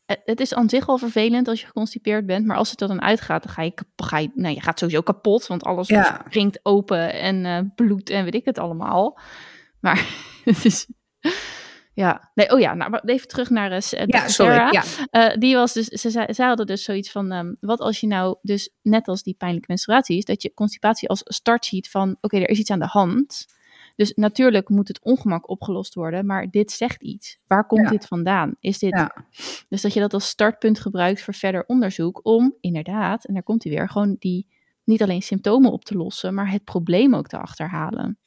het is aan zich al vervelend als je geconstipeerd bent, maar als het er dan uitgaat, dan ga je, ga je, nou, je gaat sowieso kapot, want alles ja. springt open en bloed en weet ik het allemaal. Maar het is, ja, nee, oh ja, nou, even terug naar uh, ja, sorry, ja. Uh, die was dus, ze, zei, ze hadden dus zoiets van, um, wat als je nou dus, net als die pijnlijke menstruatie is, dat je constipatie als start ziet van, oké, er is iets aan de hand. Dus natuurlijk moet het ongemak opgelost worden, maar dit zegt iets. Waar komt ja. dit vandaan? Is dit, ja. Dus dat je dat als startpunt gebruikt voor verder onderzoek om inderdaad, en daar komt hij weer, gewoon die, niet alleen symptomen op te lossen, maar het probleem ook te achterhalen.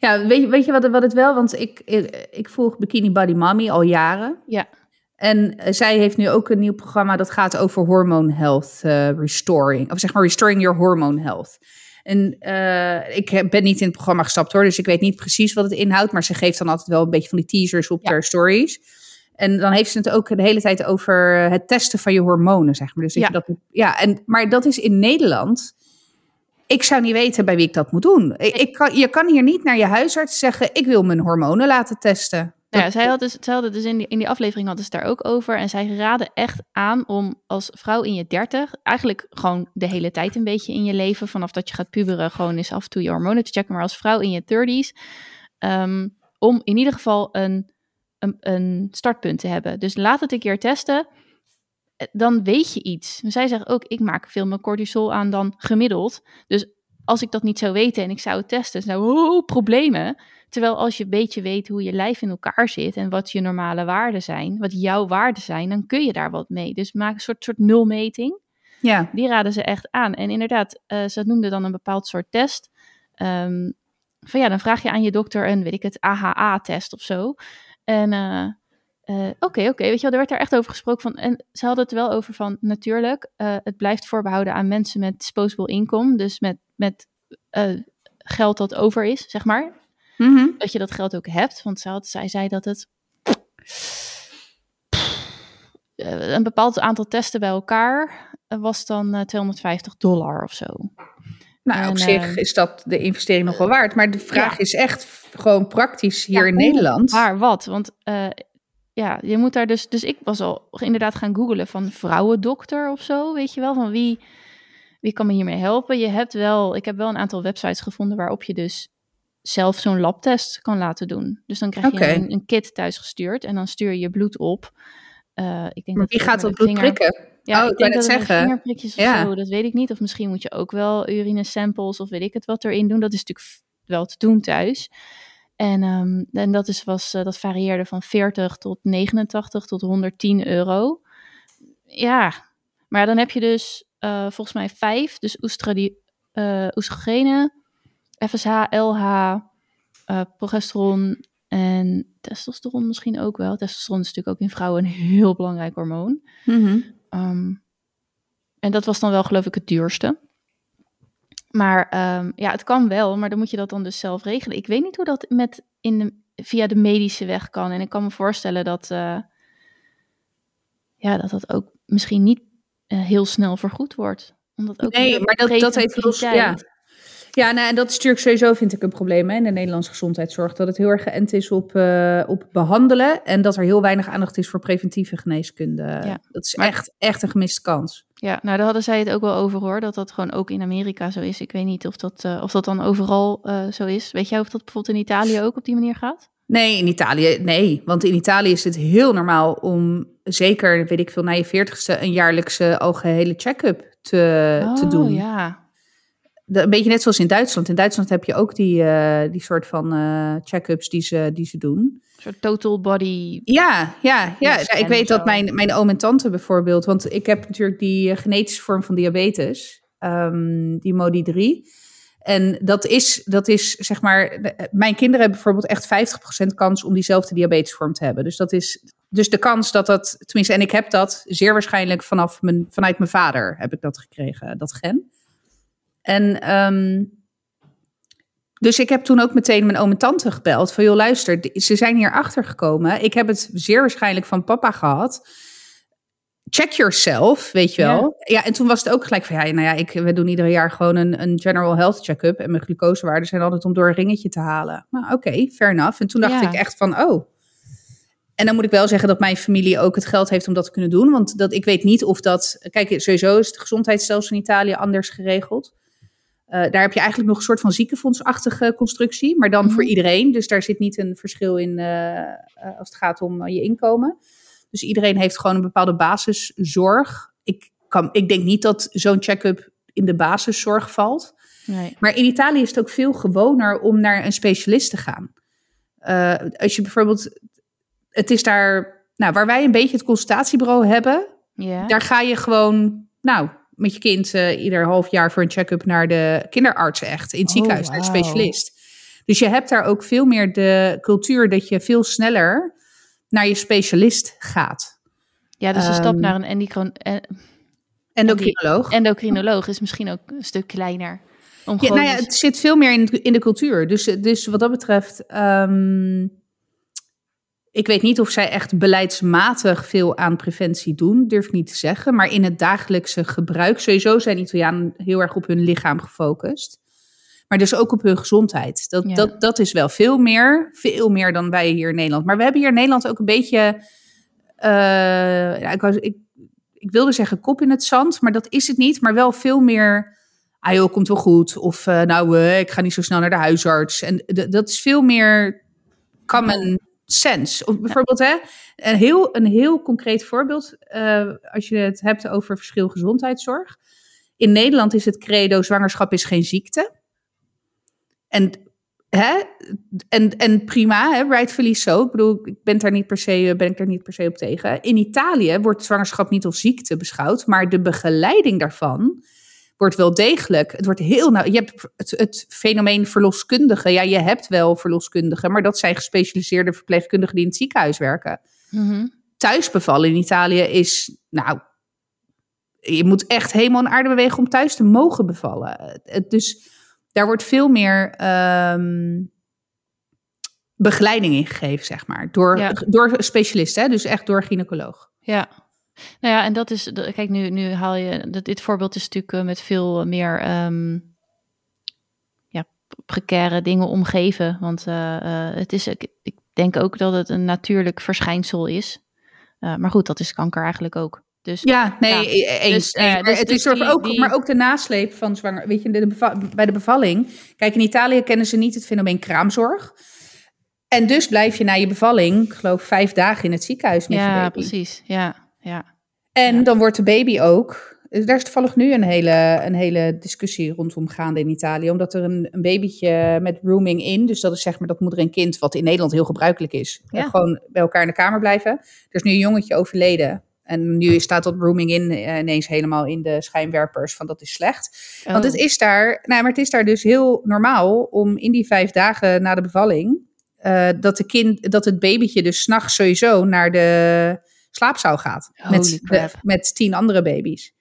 Ja, weet, weet je wat, wat het wel? Want ik, ik volg Bikini Body Mommy al jaren. Ja. En zij heeft nu ook een nieuw programma dat gaat over hormone health uh, restoring. Of zeg maar restoring your hormone health. En uh, ik ben niet in het programma gestapt hoor, dus ik weet niet precies wat het inhoudt. Maar ze geeft dan altijd wel een beetje van die teasers op ja. haar stories. En dan heeft ze het ook de hele tijd over het testen van je hormonen, zeg maar. Dus dat ja. Je dat, ja, en, maar dat is in Nederland ik zou niet weten bij wie ik dat moet doen. Ik, ik kan, je kan hier niet naar je huisarts zeggen: ik wil mijn hormonen laten testen. Ja, zij had dus, zij dus in, die, in die aflevering hadden ze daar ook over. En zij raden echt aan om als vrouw in je dertig, eigenlijk gewoon de hele tijd een beetje in je leven, vanaf dat je gaat puberen, gewoon eens af en toe je hormonen te checken. Maar als vrouw in je thirties, um, om in ieder geval een, een, een startpunt te hebben. Dus laat het een keer testen. Eh, dan weet je iets. Zij zegt ook, ik maak veel meer cortisol aan dan gemiddeld. Dus als ik dat niet zou weten en ik zou het testen, zou oh, problemen. Terwijl als je een beetje weet hoe je lijf in elkaar zit en wat je normale waarden zijn, wat jouw waarden zijn, dan kun je daar wat mee. Dus maak een soort, soort nulmeting. Ja. Die raden ze echt aan. En inderdaad, uh, ze noemden dan een bepaald soort test. Um, van ja, dan vraag je aan je dokter een, weet ik het, AHA-test of zo. En Oké, uh, oké, okay, weet je wel, er werd daar echt over gesproken van. En ze hadden het wel over van, natuurlijk, het blijft voorbehouden aan mensen met disposable income. Dus met, met geld dat over is, zeg maar. Mm -hmm. Dat je dat geld ook hebt. Want had, zij zei dat het een bepaald aantal testen bij elkaar was dan 250 dollar of zo. Nou, en, op zich is dat de investering nog wel waard. Maar de vraag ja. is echt gewoon praktisch hier ja, in Nederland. Maar wat? Want ja, je moet daar dus. Dus ik was al inderdaad gaan googelen van vrouwendokter of zo. Weet je wel, van wie, wie kan me hiermee helpen? Je hebt wel, ik heb wel een aantal websites gevonden waarop je dus zelf zo'n labtest kan laten doen. Dus dan krijg je een, een kit thuis gestuurd en dan stuur je je bloed op. Eh, ik denk Maar dat wie gaat dat bloed vinger- prikken? Ja, Oh, ik net het zeggen. vingerprikjes of Ja. zo, dat weet ik niet. Of misschien moet je ook wel urine samples of weet ik het wat erin doen. Dat is natuurlijk wel te doen thuis. En, ehm, en dat, is, was, eh, dat varieerde van 40 tot 89 tot 110 euro. Ja, maar dan heb je dus eh, volgens mij vijf. Dus oestradi- oestrogenen, FSH, LH, eh, progesteron en testosteron misschien ook wel. Testosteron is natuurlijk ook in vrouwen een heel belangrijk hormoon. Mhm. Ehm, en dat was dan wel geloof ik het duurste. Maar ehm, ja, het kan wel, maar dan moet je dat dan dus zelf regelen. Ik weet niet hoe dat met in de, via de medische weg kan. En ik kan me voorstellen dat, eh, ja, dat dat ook misschien niet eh, heel snel vergoed wordt. Omdat ook Nee, maar dat, dat heeft los. Ja, ja nou, en dat is natuurlijk sowieso, vind ik, een probleem hè, in de Nederlandse gezondheidszorg. Dat het heel erg geënt is op, eh, op behandelen. En dat er heel weinig aandacht is voor preventieve geneeskunde. Dat is Maar- echt, echt een gemiste kans. Ja, nou daar hadden zij het ook wel over hoor. Dat dat gewoon ook in Amerika zo is. Ik weet niet of dat, eh, of dat dan overal eh, zo is. Weet jij of dat bijvoorbeeld in Italië ook op die manier gaat? Nee, in Italië, nee. Want in Italië is het heel normaal om, zeker, weet ik veel, na je veertigste, een jaarlijkse algehele check-up te, te Oh, doen. ja. De- een beetje net zoals in Duitsland. In Duitsland heb je ook die, eh, die soort van eh, check-ups die ze, die ze doen. Een soort total body. Ja, ja, ja. Scan ik weet dat mijn, mijn oom en tante bijvoorbeeld, want ik heb natuurlijk die eh, genetische vorm van diabetes, ehm, die MODI-3. En dat is, dat is, zeg maar, mijn kinderen hebben bijvoorbeeld echt 50% kans om diezelfde diabetesvorm te hebben. Dus dat is, dus de kans dat dat, tenminste, en ik heb dat zeer waarschijnlijk vanaf mijn, vanuit mijn vader heb ik dat gekregen, dat gen. En, ehm, Dus ik heb toen ook meteen mijn oom en tante gebeld. Van joh, luister, ze zijn hier achter gekomen. Ik heb het zeer waarschijnlijk van papa gehad. Check yourself, weet je wel. Ja. en toen was het ook gelijk van ja, nou ja, ik, we doen ieder jaar gewoon een, een general health check-up. En mijn glucosewaarden zijn altijd om door een ringetje te halen. Nou, oké, okay, fair enough. En toen dacht Ja. ik echt van, oh. En dan moet ik wel zeggen dat mijn familie ook het geld heeft om dat te kunnen doen. Want dat, ik weet niet of dat. Kijk, sowieso is het gezondheidsstelsel in Italië anders geregeld. Eh, daar heb je eigenlijk nog een soort van ziekenfondsachtige constructie, maar dan Mhm. voor iedereen. Dus daar zit niet een verschil in eh, eh, als het gaat om je inkomen. Dus iedereen heeft gewoon een bepaalde basiszorg. Ik, kan, ik denk niet dat zo'n check-up in de basiszorg valt. Nee. Maar in Italië is het ook veel gewoner om naar een specialist te gaan. Als je bijvoorbeeld, het is daar, nou, waar wij een beetje het consultatiebureau hebben, daar ga je gewoon, nou, met je kind eh, ieder half jaar voor een check-up naar de kinderarts echt, in het Oh, ziekenhuis, naar de specialist. Dus je hebt daar ook veel meer de cultuur dat je veel sneller naar je specialist gaat. ja, dus een stap Ehm, naar een endocron- eh, Endocrinoloog. endocrinoloog is misschien ook een stuk kleiner. Om Ja, nou ja, dus- het zit veel meer in, in de cultuur. Dus, dus wat dat betreft, ehm, ik weet niet of zij echt beleidsmatig veel aan preventie doen, durf ik niet te zeggen. Maar in het dagelijkse gebruik, sowieso zijn Italianen heel erg op hun lichaam gefocust. Maar dus ook op hun gezondheid. Dat, Ja. dat, dat is wel veel meer, veel meer dan wij hier in Nederland. Maar we hebben hier in Nederland ook een beetje, ja, ik, was, ik, ik wilde zeggen kop in het zand, maar dat is het niet. Maar wel veel meer ah joh, komt wel goed. Of eh, nou, eh, ik ga niet zo snel naar de huisarts. En dat is veel meer common sense. Of bijvoorbeeld, hè, een, heel, een heel concreet voorbeeld. eh, als je het hebt over verschil gezondheidszorg. In Nederland is het credo zwangerschap is geen ziekte. En, hè, en, en prima, hè, rightfully so. Ik bedoel, ik ben, daar niet per se, ben ik daar niet per se op tegen. In Italië wordt zwangerschap niet als ziekte beschouwd. Maar de begeleiding daarvan wordt wel degelijk. Het wordt heel nou. Je hebt het, het fenomeen verloskundigen. Ja, je hebt wel verloskundigen, maar dat zijn gespecialiseerde verpleegkundigen die in het ziekenhuis werken. Mhm. Thuisbevallen in Italië is, nou, je moet echt helemaal een aarde bewegen om thuis te mogen bevallen. Dus daar wordt veel meer ehm, begeleiding in gegeven, zeg maar, door, Ja. door specialisten, dus echt door gynaecoloog. Ja. Nou ja, en dat is, kijk, nu, nu haal je, dat, dit voorbeeld is natuurlijk eh, met veel meer ehm ja, precaire dingen omgeven. Want eh, eh, het is, ik, ik denk ook dat het een natuurlijk verschijnsel is. Eh, maar goed, dat is kanker eigenlijk ook. Dus Ja, nee, Ja. e- eens. Dus, Nee, maar dus- het dus is die- ook, die- maar ook de nasleep van zwanger. Weet je, de beva- bij de bevalling. Kijk, in Italië kennen ze niet het fenomeen kraamzorg. En dus blijf je na je bevalling, ik geloof vijf dagen in het ziekenhuis met je ja, baby. precies. Ja, ja. En Ja. dan wordt de baby ook. Daar is toevallig nu een hele, een hele discussie rondom gaande in Italië. Omdat er een, een babytje met rooming in, dus dat is zeg maar dat moeder en kind, wat in Nederland heel gebruikelijk is, Ja. gewoon bij elkaar in de kamer blijven. Er is nu een jongetje overleden. En nu staat dat rooming in eh, ineens helemaal in de schijnwerpers van dat is slecht. Want Oh. het is daar, nou, maar het is daar dus heel normaal om in die vijf dagen na de bevalling, eh, dat, de kind, dat het babytje dus s'nachts sowieso naar de slaapzaal gaat. Met, de, met tien andere baby's.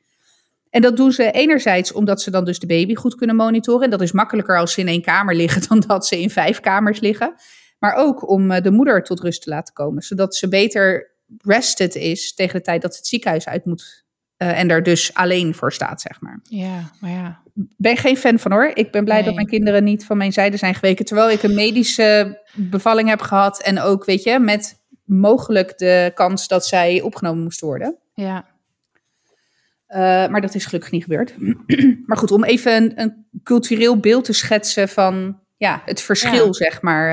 En dat doen ze enerzijds omdat ze dan dus de baby goed kunnen monitoren. En dat is makkelijker als ze in één kamer liggen dan dat ze in vijf kamers liggen. Maar ook om eh, de moeder tot rust te laten komen. Zodat ze beter rested is tegen de tijd dat ze het ziekenhuis uit moet. eh, en daar dus alleen voor staat, zeg maar Ja, maar ja. ben geen fan van hoor. Ik ben blij Nee. dat mijn kinderen niet van mijn zijde zijn geweken. Terwijl ik een medische bevalling heb gehad. En ook, weet je, met mogelijk de kans dat zij opgenomen moesten worden. Ja, Eh, maar dat is gelukkig niet gebeurd. maar goed, om even een, een cultureel beeld te schetsen van ja, het verschil, Ja. zeg maar.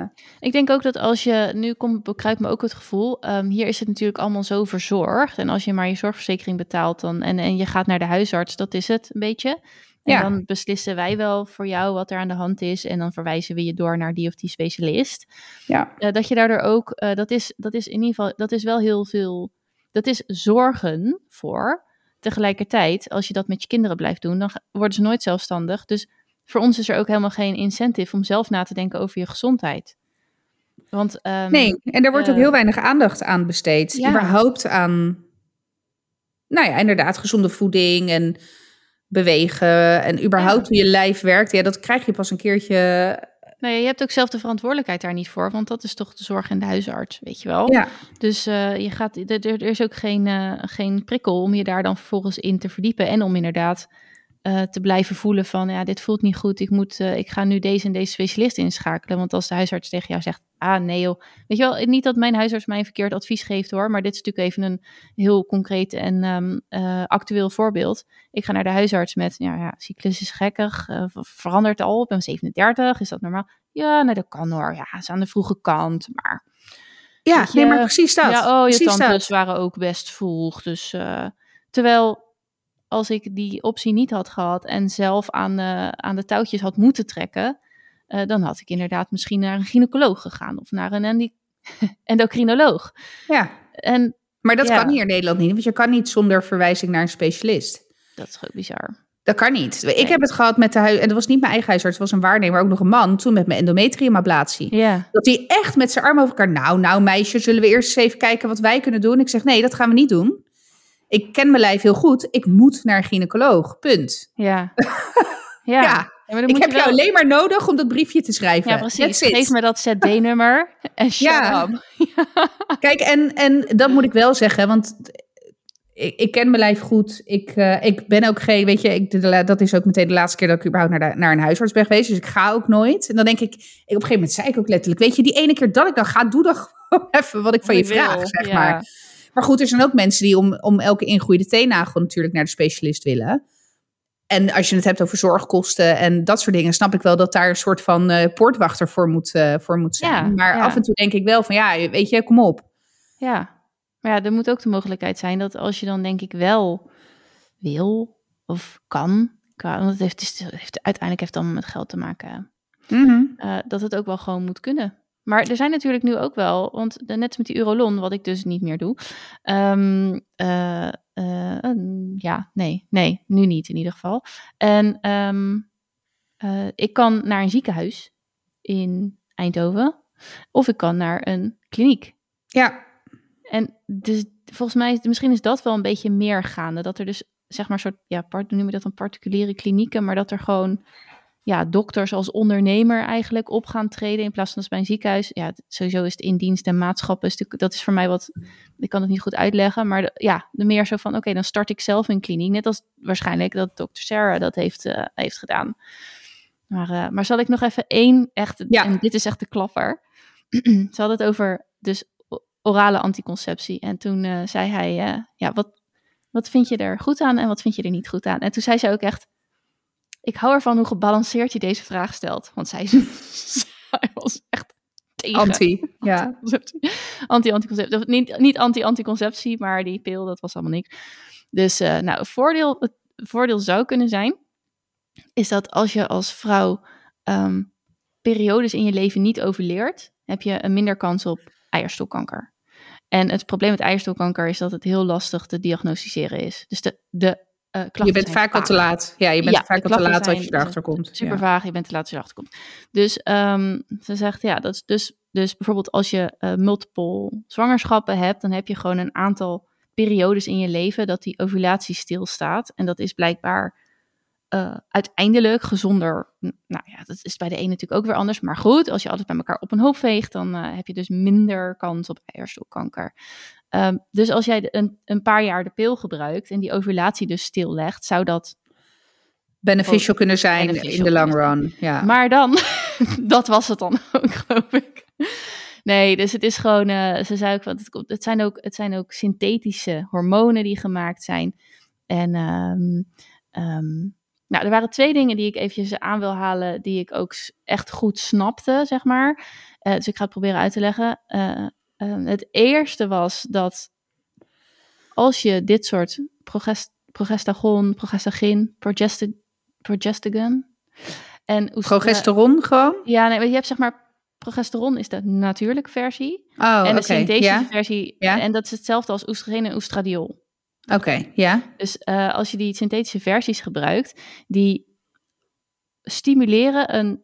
eh. Ik denk ook dat als je, nu komt, bekruipt me ook het gevoel, ehm, hier is het natuurlijk allemaal zo verzorgd. En als je maar je zorgverzekering betaalt dan, en, en je gaat naar de huisarts, dat is het een beetje. En Ja. dan beslissen wij wel voor jou wat er aan de hand is. En dan verwijzen we je door naar die of die specialist. ja. Eh, dat je daardoor ook, eh, dat, is, dat is in ieder geval, dat is wel heel veel, dat is zorgen voor. Tegelijkertijd, als je dat met je kinderen blijft doen, dan worden ze nooit zelfstandig. Dus voor ons is er ook helemaal geen incentive om zelf na te denken over je gezondheid. Want, ehm, Nee, en daar wordt ook eh, heel weinig aandacht aan besteed. Ja. Überhaupt aan, nou ja, inderdaad, gezonde voeding en bewegen en überhaupt hoe je lijf werkt, ja, dat krijg je pas een keertje. Nee, je hebt ook zelf de verantwoordelijkheid daar niet voor, want dat is toch de zorg en de huisarts, weet je wel. Ja, Dus eh, je gaat, er, er er is ook geen, eh, geen prikkel om je daar dan vervolgens in te verdiepen. En om inderdaad eh, te blijven voelen van, ja, dit voelt niet goed. Ik, moet, eh, ik ga nu deze en deze specialist inschakelen. Want als de huisarts tegen jou zegt, ah nee joh. Weet je wel, niet dat mijn huisarts mij een verkeerd advies geeft hoor. Maar dit is natuurlijk even een heel concreet en ehm, eh, actueel voorbeeld. Ik ga naar de huisarts met, ja, ja cyclus is gekkig. ver- verandert al, ik ben 37, is dat normaal? Ja, nee, dat kan hoor. Ja, is aan de vroege kant, maar... ja je, nee, maar precies dat. Ja, oh, je precies tantes dat. waren ook best vroeg. Dus terwijl als ik die optie niet had gehad en zelf aan de, aan de touwtjes had moeten trekken, eh, dan had ik inderdaad misschien naar een gynaecoloog gegaan of naar een endocrinoloog. Ja, En maar dat Ja. kan hier in Nederland niet, want je kan niet zonder verwijzing naar een specialist. dat is ook bizar. Dat kan niet. Ik Nee. heb het gehad met de huis, en dat was niet mijn eigen huisarts, het was een waarnemer, ook nog een man, toen met mijn endometriumablatie. Ja, Dat hij echt met zijn armen over elkaar, nou, nou meisje, zullen we eerst eens even kijken wat wij kunnen doen? Ik zeg, nee, dat gaan we niet doen. Ik ken mijn lijf heel goed, ik moet naar een gynaecoloog, punt. ja. Ja, Ja, Ja, ik moet heb je wel... jou alleen maar nodig om dat briefje te schrijven. Ja, precies. Geef me dat ZD-nummer en Ja. up. Kijk, en, en dat moet ik wel zeggen, want ik, ik ken mijn lijf goed. Ik, eh, ik ben ook geen, weet je, ik, de- dat is ook meteen de laatste keer dat ik überhaupt naar, de, naar een huisarts ben geweest. Dus ik ga ook nooit. En dan denk ik, ik, op een gegeven moment zei ik ook letterlijk, weet je, die ene keer dat ik dan ga, doe dan even wat ik van je vraag, wil, zeg ja. maar. Maar goed, er zijn ook mensen die om, om elke ingroeide teennagel natuurlijk naar de specialist willen. En als je het hebt over zorgkosten en dat soort dingen, snap ik wel dat daar een soort van eh, poortwachter voor moet, eh, voor moet zijn. Ja, maar ja. af en toe denk ik wel van, ja, weet je, kom op. Ja, maar ja, er moet ook de mogelijkheid zijn dat als je dan denk ik wel wil of kan, want het heeft, het heeft, uiteindelijk heeft het allemaal met geld te maken, Mhm. eh, dat het ook wel gewoon moet kunnen. Maar er zijn natuurlijk nu ook wel, want net met die Urolon, wat ik dus niet meer doe. ehm, eh, eh, ja, nee, nee, nu niet in ieder geval. En ehm, eh, ik kan naar een ziekenhuis in Eindhoven of ik kan naar een kliniek. Ja, En dus volgens mij, is- misschien is dat wel een beetje meer gaande. Dat er dus, zeg maar, soort, ja, part, noem je dat dan particuliere klinieken, maar dat er gewoon, ja, dokters als ondernemer eigenlijk op gaan treden in plaats van als bij een ziekenhuis. Ja, sowieso is het in dienst en maatschappen, is dat is voor mij wat, ik kan het niet goed uitleggen, maar de- ja, de meer zo van, oké, dan start ik zelf een kliniek. Net als waarschijnlijk dat dokter Sarah dat heeft, eh, heeft gedaan. Maar, eh, maar zal ik nog even één echt, Ja. en dit is echt de klapper. Ze hadden het over dus orale anticonceptie. En toen eh, zei hij, ja, wat, wat vind je er goed aan en wat vind je er niet goed aan? En toen zei ze ook echt, ik hou ervan hoe gebalanceerd je deze vraag stelt. Want zij, zij was echt tegen anti. Ja. anticonceptie. Anti-anticonceptie. Niet, niet anti-anticonceptie, maar die pil, dat was allemaal niks. Dus eh, nou, voordeel, het voordeel zou kunnen zijn, is dat als je als vrouw ehm, periodes in je leven niet overleert, heb je een minder kans op eierstokkanker. En het probleem met eierstokkanker is dat het heel lastig te diagnosticeren is. Dus de, de eh, Je bent vaak al te laat. Ja, je bent Ja, vaak al te laat als je erachter komt. Super Ja. vaag, je bent te laat als je erachter komt. Dus ehm, ze zegt, ja, dat is dus, dus bijvoorbeeld als je eh, multiple zwangerschappen hebt, dan heb je gewoon een aantal periodes in je leven dat die ovulatie stilstaat. En dat is blijkbaar eh, uiteindelijk gezonder. Nou ja, dat is bij de ene natuurlijk ook weer anders. Maar goed, als je alles bij elkaar op een hoop veegt, dan heb je dus minder kans op eierstokkanker. Ehm, dus als jij een, een paar jaar de pil gebruikt en die ovulatie dus stillegt, zou dat Beneficial kunnen zijn Beneficial in de long run. Ja. maar dan, dat was het dan ook, geloof ik. Nee, dus het is gewoon, eh, ze zei ook, want het, het, zijn ook, het zijn ook synthetische hormonen die gemaakt zijn. En ehm, ehm, nou, er waren twee dingen die ik eventjes aan wil halen, die ik ook echt goed snapte, zeg maar. Eh, dus ik ga het proberen uit te leggen. Eh, eh, het eerste was dat als je dit soort progest progestagon, progestagin, progestagon en oestra- Progesteron gewoon? ja, nee, je hebt zeg maar progesteron is de natuurlijke versie Oh, en de synthetische Ja, versie Ja. en dat is hetzelfde als oestrogeen en oestradiol. oké. Ja. Dus eh, als je die synthetische versies gebruikt, die stimuleren een,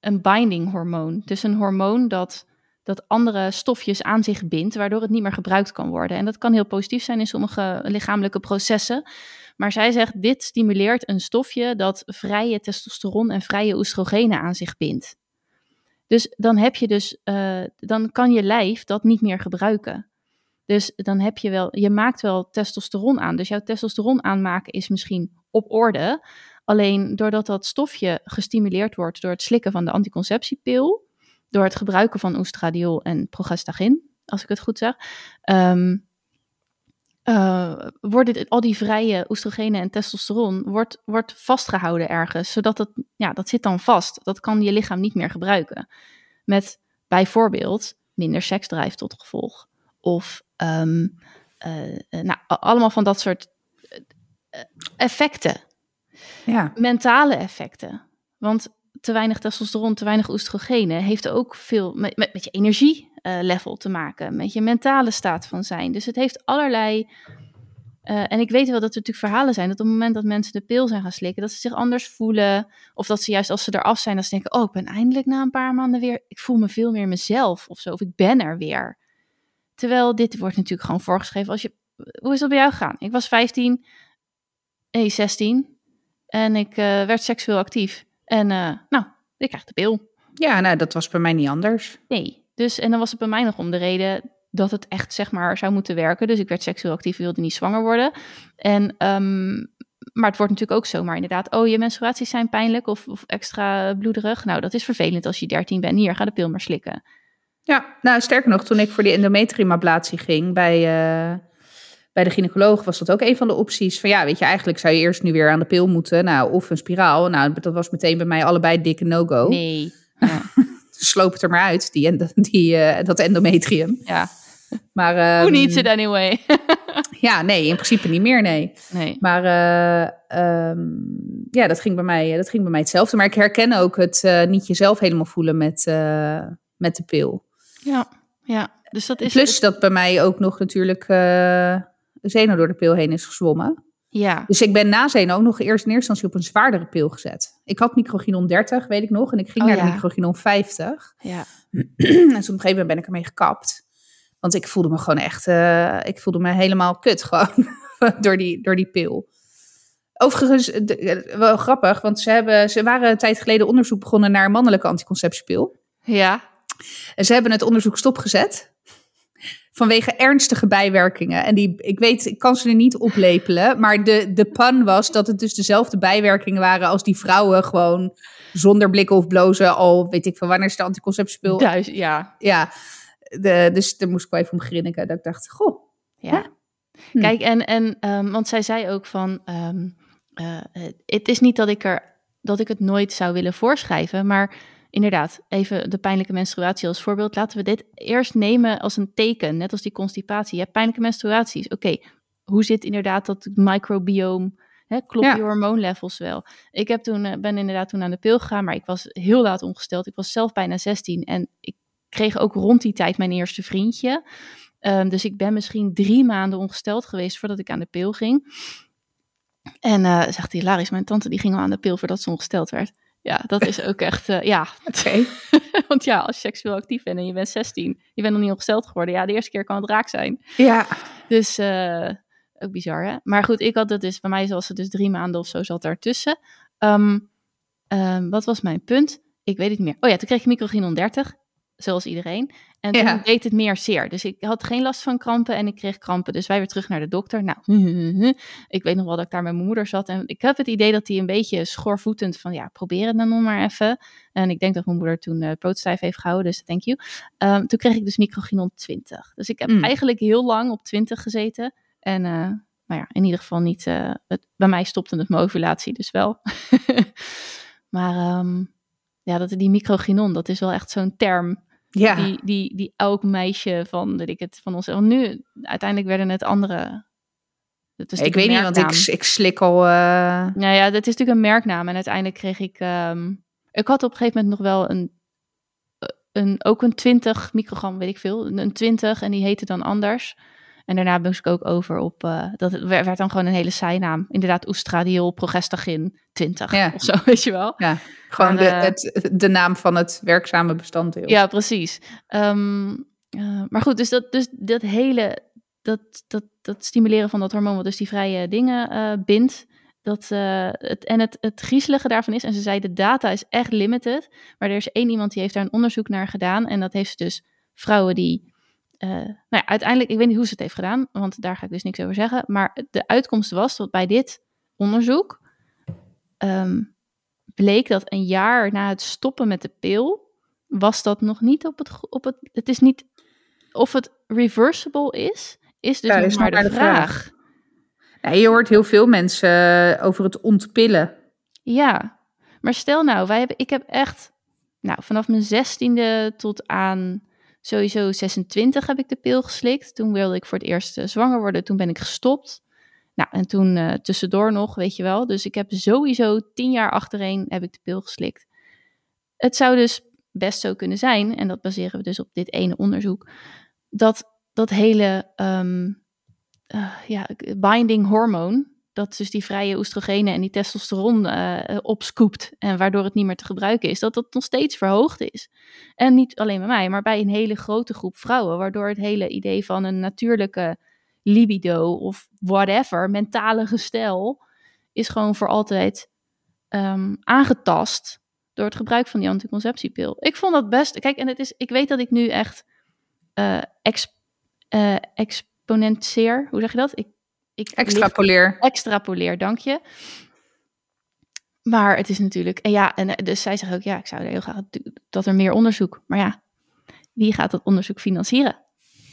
een binding hormoon. Dus een hormoon dat dat andere stofjes aan zich bindt, waardoor het niet meer gebruikt kan worden. En dat kan heel positief zijn in sommige lichamelijke processen. Maar zij zegt, dit stimuleert een stofje dat vrije testosteron en vrije oestrogenen aan zich bindt. Dus dan heb je dus, uh, dan kan je lijf dat niet meer gebruiken. Dus dan heb je wel, je maakt wel testosteron aan. Dus jouw testosteron aanmaken is misschien op orde. Alleen doordat dat stofje gestimuleerd wordt door het slikken van de anticonceptiepil, door het gebruiken van oestradiol en progestagin, als ik het goed zeg, um, uh, worden al die vrije oestrogenen en testosteron wordt, wordt vastgehouden ergens, zodat het, ja, dat zit dan vast. Dat kan je lichaam niet meer gebruiken. Met bijvoorbeeld minder seksdrijf tot gevolg. Of um, uh, nou, allemaal van dat soort effecten. Ja. Mentale effecten. Want te weinig testosteron, te weinig oestrogenen heeft ook veel met, met, met je energielevel uh, te maken, met je mentale staat van zijn. Dus het heeft allerlei. Uh, en ik weet wel dat er natuurlijk verhalen zijn dat op het moment dat mensen de pil zijn gaan slikken, dat ze zich anders voelen. Of dat ze juist als ze eraf zijn, dat ze denken: Oh, ik ben eindelijk na een paar maanden weer. Ik voel me veel meer mezelf of zo. Of ik ben er weer. Terwijl dit wordt natuurlijk gewoon voorgeschreven als je. Hoe is dat bij jou gegaan? Ik was 15, nee, 16 en ik uh, werd seksueel actief. En uh, nou, ik krijg de pil. Ja, nou, dat was bij mij niet anders. Nee, dus en dan was het bij mij nog om de reden dat het echt, zeg maar, zou moeten werken. Dus ik werd seksueel actief, wilde niet zwanger worden. En, um, maar het wordt natuurlijk ook zomaar inderdaad, oh, je menstruaties zijn pijnlijk of, of extra bloederig. Nou, dat is vervelend als je 13 bent. Hier, ga de pil maar slikken. Ja, nou, sterker nog, toen ik voor die endometriumablatie ging bij... Uh bij de gynaecoloog was dat ook een van de opties. Van ja, weet je, eigenlijk zou je eerst nu weer aan de pil moeten. Nou, of een spiraal. Nou, dat was meteen bij mij allebei dikke no-go. Nee. Ja. Sloop het er maar uit, die, die, uh, dat endometrium. Ja. Maar, um, Who needs it anyway? ja, nee, in principe niet meer, nee. nee. Maar uh, um, ja, dat ging, bij mij, dat ging bij mij hetzelfde. Maar ik herken ook het uh, niet jezelf helemaal voelen met, met de pil. Ja, ja. Dus dat is Plus het... dat bij mij ook nog natuurlijk Zeno door de pil heen is gezwommen. Ja. Dus ik ben na Zeno ook nog eerst in eerste instantie op een zwaardere pil gezet. Ik had microginon 30, weet ik nog. En ik ging oh, naar ja. de microginon 50. Ja. en toen op een gegeven moment ben ik ermee gekapt. Want ik voelde me gewoon echt... Uh, ik voelde me helemaal kut gewoon. door, die, door die pil. Overigens, de, wel grappig. Want ze, hebben, ze waren een tijd geleden onderzoek begonnen naar mannelijke anticonceptiepil. Ja. En ze hebben het onderzoek stopgezet vanwege ernstige bijwerkingen. En die, ik weet, ik kan ze er niet oplepelen. Maar de, de pun was dat het dus dezelfde bijwerkingen waren als die vrouwen gewoon zonder blikken of blozen al, weet ik van wanneer is de anticonceptiepil? Thuis, ja. Ja, de, dus daar moest ik wel even om grinniken. Dat ik dacht, goh. Ja. Hm. Kijk, en, en um, want zij zei ook van, um, uh, het is niet dat ik er, dat ik het nooit zou willen voorschrijven, maar inderdaad, even de pijnlijke menstruatie als voorbeeld. Laten we dit eerst nemen als een teken, net als die constipatie. Je hebt pijnlijke menstruaties. Oké, okay, hoe zit inderdaad dat microbiome? Hè, klopt ja. je hormoonlevels wel? Ik heb toen, uh, ben inderdaad toen aan de pil gegaan, maar ik was heel laat ongesteld. Ik was zelf bijna 16 en ik kreeg ook rond die tijd mijn eerste vriendje. Um, dus ik ben misschien drie maanden ongesteld geweest voordat ik aan de pil ging. En uh, zegt hij, Laris, mijn tante die ging al aan de pil voordat ze ongesteld werd. Ja, dat is ook echt, uh, ja. Okay. Want ja, als je seksueel actief bent en je bent 16, je bent nog niet ongesteld geworden. Ja, de eerste keer kan het raak zijn. Ja. Dus uh, ook bizar, hè? Maar goed, ik had het dus, bij mij was het dus drie maanden of zo zat daartussen. Um, um, wat was mijn punt? Ik weet het niet meer. Oh ja, toen kreeg ik microginon 30, zoals iedereen. En toen Ja. deed het meer zeer. Dus ik had geen last van krampen en ik kreeg krampen. Dus wij weer terug naar de dokter. Nou, ik weet nog wel dat ik daar met mijn moeder zat. En ik heb het idee dat hij een beetje schoorvoetend van... ja, probeer het dan nog maar even. En ik denk dat mijn moeder toen uh, pootstijf heeft gehouden. Dus thank you. Um, toen kreeg ik dus microginon 20. Dus ik heb Mm. eigenlijk heel lang op 20 gezeten. En uh, nou ja, in ieder geval niet... Uh, het, bij mij stopte het mijn ovulatie dus wel. maar um, ja, dat, die microginon, dat is wel echt zo'n term... Ja. Die, die, die elk meisje van, dat ik het van ons. Want nu, uiteindelijk werden het andere. Het is ik weet niet, want ik, ik slik al. Uh... Nou ja, dat is natuurlijk een merknaam. En uiteindelijk kreeg ik. Um, ik had op een gegeven moment nog wel een. een ook een 20 microgram, weet ik veel. Een 20 en die heette dan anders. En daarna moest ik ook over op, uh, dat het werd dan gewoon een hele zijnaam. Inderdaad, oestradiol, progestagin 20 Ja. of zo, weet je wel. Ja, gewoon de, eh, het, de naam van het werkzame bestanddeel. Ja, precies. Ehm, eh, maar goed, dus dat, dus dat hele, dat, dat, dat stimuleren van dat hormoon, wat dus die vrije dingen bindt. Dat, het, en het, het griezelige daarvan is, en ze zei de data is echt limited, maar er is één iemand die heeft daar een onderzoek naar gedaan. En dat heeft ze dus vrouwen die, eh, nou ja, uiteindelijk, ik weet niet hoe ze het heeft gedaan, want daar ga ik dus niks over zeggen. Maar de uitkomst was dat bij dit onderzoek ehm, bleek dat een jaar na het stoppen met de pil, was dat nog niet op het, op het, het is niet, of het reversible is, is dus Ja, nog is maar de, vraag. je hoort heel veel mensen eh, over het ontpillen. Ja, maar stel nou, wij hebben, ik heb echt, nou, vanaf mijn zestiende tot aan sowieso 26 heb ik de pil geslikt. Toen wilde ik voor het eerst eh, zwanger worden, toen ben ik gestopt. Nou, en toen eh, tussendoor nog, weet je wel. Dus ik heb sowieso tien jaar achtereen heb ik de pil geslikt. Het zou dus best zo kunnen zijn, en dat baseren we dus op dit ene onderzoek, dat dat hele ehm, eh, ja, binding hormoon, dat dus die vrije oestrogenen en die testosteron eh opscoopt en waardoor het niet meer te gebruiken is, dat dat nog steeds verhoogd is. En niet alleen bij mij, maar bij een hele grote groep vrouwen, waardoor het hele idee van een natuurlijke libido of whatever, mentale gestel, is gewoon voor altijd ehm, aangetast door het gebruik van die anticonceptiepil. Ik vond dat best. Kijk, en het is, ik weet dat ik nu echt ex, eh, exponentieer. Hoe zeg je dat? Ik, ik Extrapoleer. extrapoleer, dank je. Maar het is natuurlijk, en ja, en eh, dus zij zegt ook, ja, ik zou heel graag dat er meer onderzoek. Maar ja, wie gaat dat onderzoek financieren?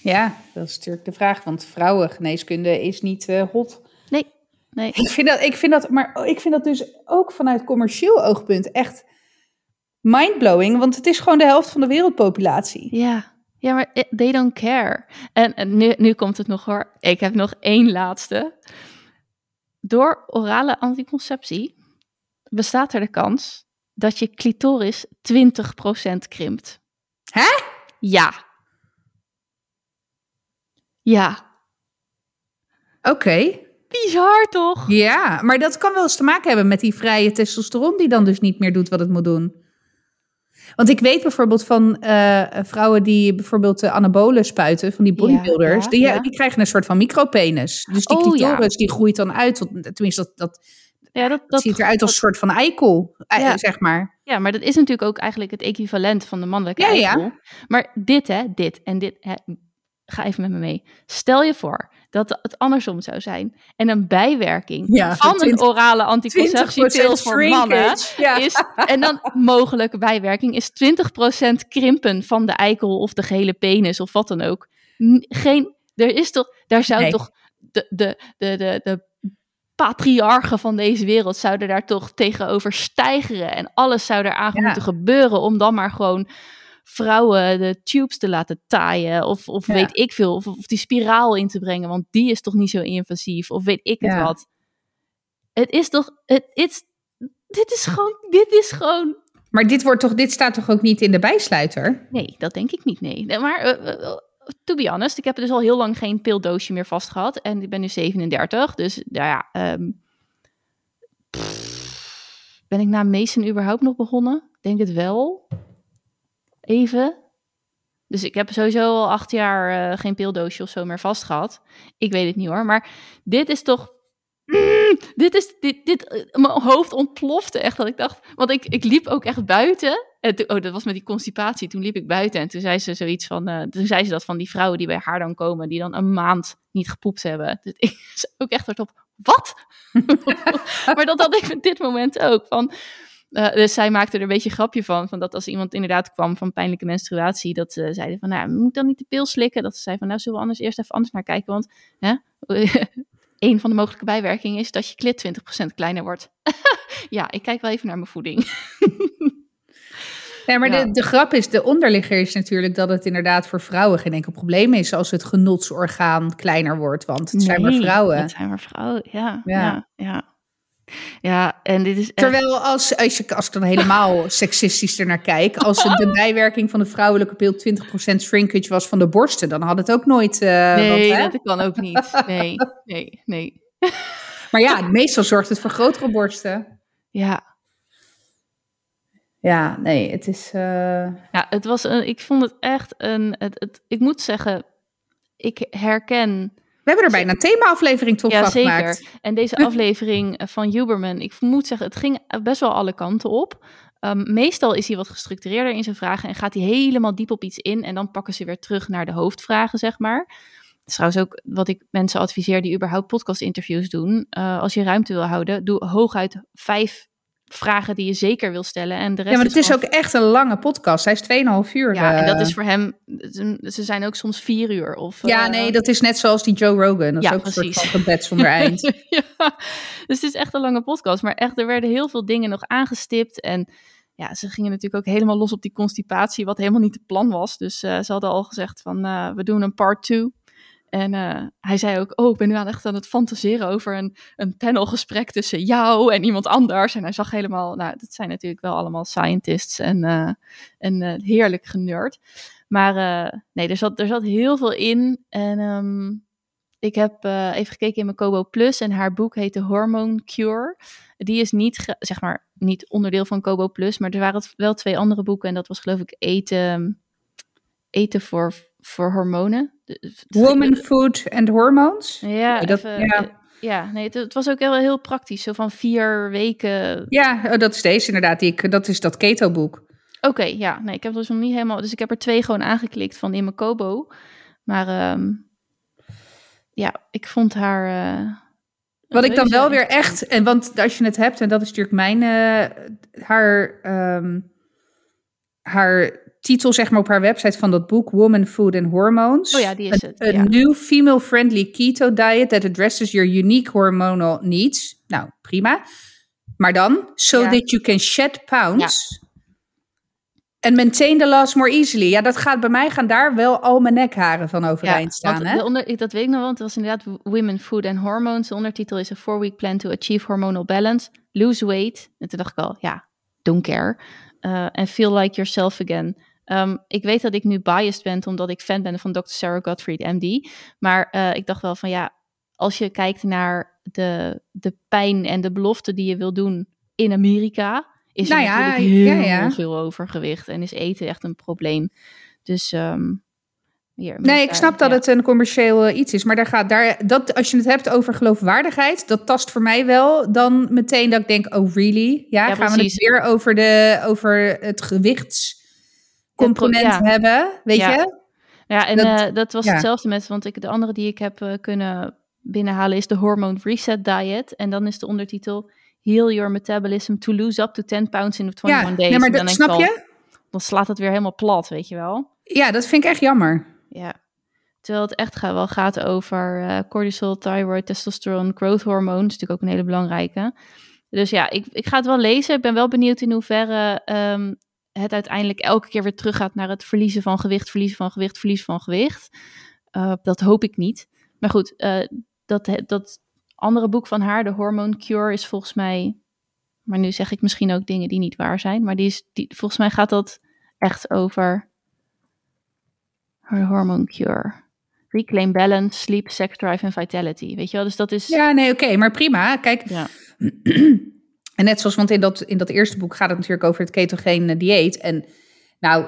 Ja, dat is natuurlijk de vraag. Want vrouwengeneeskunde is niet eh, hot. Nee, nee. Ik vind, dat, ik, vind dat, maar ik vind dat dus ook vanuit commercieel oogpunt echt mindblowing. Want het is gewoon de helft van de wereldpopulatie. Ja, ja, maar eh, they don't care. En, en nu, nu komt het nog hoor. Ik heb nog één laatste. Door orale anticonceptie bestaat er de kans dat je clitoris 20% krimpt. Hè? Ja. Ja. Oké. Bizar toch? Ja, maar dat kan wel eens te maken hebben met die vrije testosteron die dan dus niet meer doet wat het moet doen. Want ik weet bijvoorbeeld van eh, vrouwen die bijvoorbeeld de anabolen spuiten, van die bodybuilders, ja, die, ja. die krijgen een soort van micropenis. Dus die Oh, clitoris die groeit dan uit, tot, tenminste dat, dat, Ja, dat, dat ziet eruit als een soort van eikel, eh, Ja. zeg maar. ja, maar dat is natuurlijk ook eigenlijk het equivalent van de mannelijke Ja, ja. eikel. Maar dit hè, dit en dit, hè, ga even met me mee. Stel je voor dat het andersom zou zijn. En een bijwerking Ja, van een 20 orale anticonceptiepil voor mannen Ja. is, en dan mogelijke bijwerking is 20% krimpen van de eikel of de gele penis of wat dan ook. Geen, er is toch, daar zou Nee. toch de, de, de, de, de patriarchen van deze wereld zouden daar toch tegenover stijgeren en alles zou eraan Ja. moeten gebeuren om dan maar gewoon vrouwen de tubes te laten taaien of, of Ja. weet ik veel, of, of die spiraal in te brengen, want die is toch niet zo invasief of weet ik het Ja. wat. Het is toch, het is, dit is gewoon, dit is gewoon Maar dit, wordt toch, dit staat toch ook niet in de bijsluiter? Nee, dat denk ik niet, nee. Maar eh, eh, to be honest, ik heb dus al heel lang geen pildoosje meer vast gehad. En ik ben nu 37, dus nou ja... ehm, pff, ben ik na Mason überhaupt nog begonnen? Ik Denk het wel. Even. Dus ik heb sowieso al acht jaar eh, geen pildoosje of zo meer vast gehad. Ik weet het niet hoor, maar dit is toch... Mm, dit is, dit, dit, eh, mijn hoofd ontplofte echt, dat ik dacht, want ik, ik liep ook echt buiten. En toen- oh, dat was met die constipatie. Toen liep ik buiten en toen zei ze zoiets van, eh, toen zei ze dat van die vrouwen die bij haar dan komen, die dan een maand niet gepoept hebben. Dus ik ook echt hardop, wat? maar dat had ik op dit moment ook. Van, eh, dus zij maakte er een beetje een grapje van, van dat als iemand inderdaad kwam van pijnlijke menstruatie, dat ze zeiden van, nou, moet dan niet de pil slikken? Dat ze zei van, nou, zullen we anders eerst even anders naar kijken, want hè, een van de mogelijke bijwerkingen is dat je klit 20% kleiner wordt. ja, ik kijk wel even naar mijn voeding. Nee, maar Ja. de, de grap is, de onderligger is natuurlijk dat het inderdaad voor vrouwen geen enkel probleem is als het genotsorgaan kleiner wordt. Want het zijn maar vrouwen. Het zijn maar vrouwen, ja. Ja. ja, ja. Ja, en dit is echt... Terwijl als, als, je, als ik dan helemaal seksistisch ernaar kijk, als het de bijwerking van de vrouwelijke pil 20% shrinkage was van de borsten, dan had het ook nooit... Uh, nee, dat kan ook niet. Nee, nee, nee. Maar ja, meestal zorgt het voor grotere borsten. Ja. Ja, nee, het is... Uh... Ja, het was een, ik vond het echt een... Het, het, ik moet zeggen, ik herken we hebben er bijna een thema-aflevering tot ja, zeker. En deze aflevering van Huberman, ik moet zeggen, het ging best wel alle kanten op. Um, meestal is hij wat gestructureerder in zijn vragen en gaat hij helemaal diep op iets in. En dan pakken ze weer terug naar de hoofdvragen, zeg maar. Dat is trouwens ook wat ik mensen adviseer die überhaupt podcast-interviews doen. Uh, als je ruimte wil houden, doe hooguit vijf vragen die je zeker wil stellen. En de rest ja, maar het is, ook echt een lange podcast. Hij is 2,5 uur. Ja, en dat is voor hem... Ze zijn ook soms vier uur. Of, ja, uh, nee, dat is net zoals die Joe Rogan. Dat ja, is ook precies. een soort van gebed zonder eind. ja, dus het is echt een lange podcast. Maar echt, er werden heel veel dingen nog aangestipt. En ja, ze gingen natuurlijk ook helemaal los op die constipatie, wat helemaal niet het plan was. Dus uh, ze hadden al gezegd van, uh, we doen een part 2. En uh, hij zei ook, oh, ik ben nu aan echt aan het fantaseren over een, een panelgesprek tussen jou en iemand anders. En hij zag helemaal, nou, dat zijn natuurlijk wel allemaal scientists en, uh, en uh, heerlijk generd. Maar nee, er zat, er zat heel veel in. En um, ik heb even gekeken in mijn Kobo Plus en haar boek heet The Hormone Cure. Die is niet, zeg maar, niet onderdeel van Kobo Plus, maar er waren wel twee andere boeken. En dat was geloof ik eten, eten voor voor hormonen. Woman Food and Hormones? Ja, dat, ja. Eh, ja, nee, het, het, was ook heel, heel praktisch. Zo van vier weken. Ja, oh, dat is deze inderdaad. Die ik, dat is dat keto-boek. Oké, ja. Nee, ik heb dus nog niet helemaal... Dus ik heb er twee gewoon aangeklikt van in mijn Kobo. Maar um, ja, ik vond haar... Uh, Wat ik dan wel weer echt... En want als je het hebt, en dat is natuurlijk mijn... Uh, haar... Um, haar titel zeg maar op haar website van dat boek Woman, Food and Hormones. Oh ja, die is het. A, ja. new female-friendly keto diet that addresses your unique hormonal needs. Nou, prima. Maar dan, so ja. that you can shed pounds. En maintain the loss more easily. Ja, dat gaat bij mij gaan daar wel al mijn nekharen van overeind ja, staan. Hè? Onder, dat weet ik nog, want het was inderdaad Women, Food and Hormones. De ondertitel is a four-week plan to achieve hormonal balance, lose weight. En toen dacht ik al, ja, don't care. Uh, and feel like yourself again. Um, ik weet dat ik nu biased ben omdat ik fan ben van Dr. Sarah Gottfried, MD. Maar uh, ik dacht wel van ja, als je kijkt naar de, de pijn en de belofte die je wil doen in Amerika, is er nou ja, natuurlijk heel ja, ja. veel overgewicht en is eten echt een probleem. Dus um, hier, nee, ik snap dat het een commercieel uh, iets is, maar daar gaat daar dat als je het hebt over geloofwaardigheid, dat tast voor mij wel dan meteen dat ik denk, oh really? Ja, gaan precies. we het weer over de over het gewichts component ja. hebben, weet ja. je? Ja, en dat, uh, dat was hetzelfde met, want ik, de andere die ik heb uh, kunnen binnenhalen is de Hormone Reset Diet. En dan is de ondertitel Heal Your Metabolism to Lose Up to 10 Pounds in 21 ja, days. Ja, maar dat, snap al, je? Dan slaat het weer helemaal plat, weet je wel? Ja, dat vind ik echt jammer. Ja. Terwijl het echt wel gaat over uh, cortisol, thyroid, testosteron, growth hormone. Dat is natuurlijk ook een hele belangrijke. Dus ja, ik, ik ga het wel lezen. Ik ben wel benieuwd in hoeverre um, het uiteindelijk elke keer weer teruggaat naar het verliezen van gewicht, verliezen van gewicht, verliezen van gewicht. Uh, dat hoop ik niet. Maar goed, uh, dat, dat andere boek van haar, de Hormone Cure, is volgens mij. Maar nu zeg ik misschien ook dingen die niet waar zijn. Maar die is, die, volgens mij gaat dat echt over. Haar Hormone Cure. Reclaim balance, sleep, sex drive en vitality. Weet je wel? Dus dat is. Ja, nee, oké, okay, maar prima. Kijk. Ja. En net zoals, want in dat, in dat eerste boek gaat het natuurlijk over het ketogene dieet. En nou,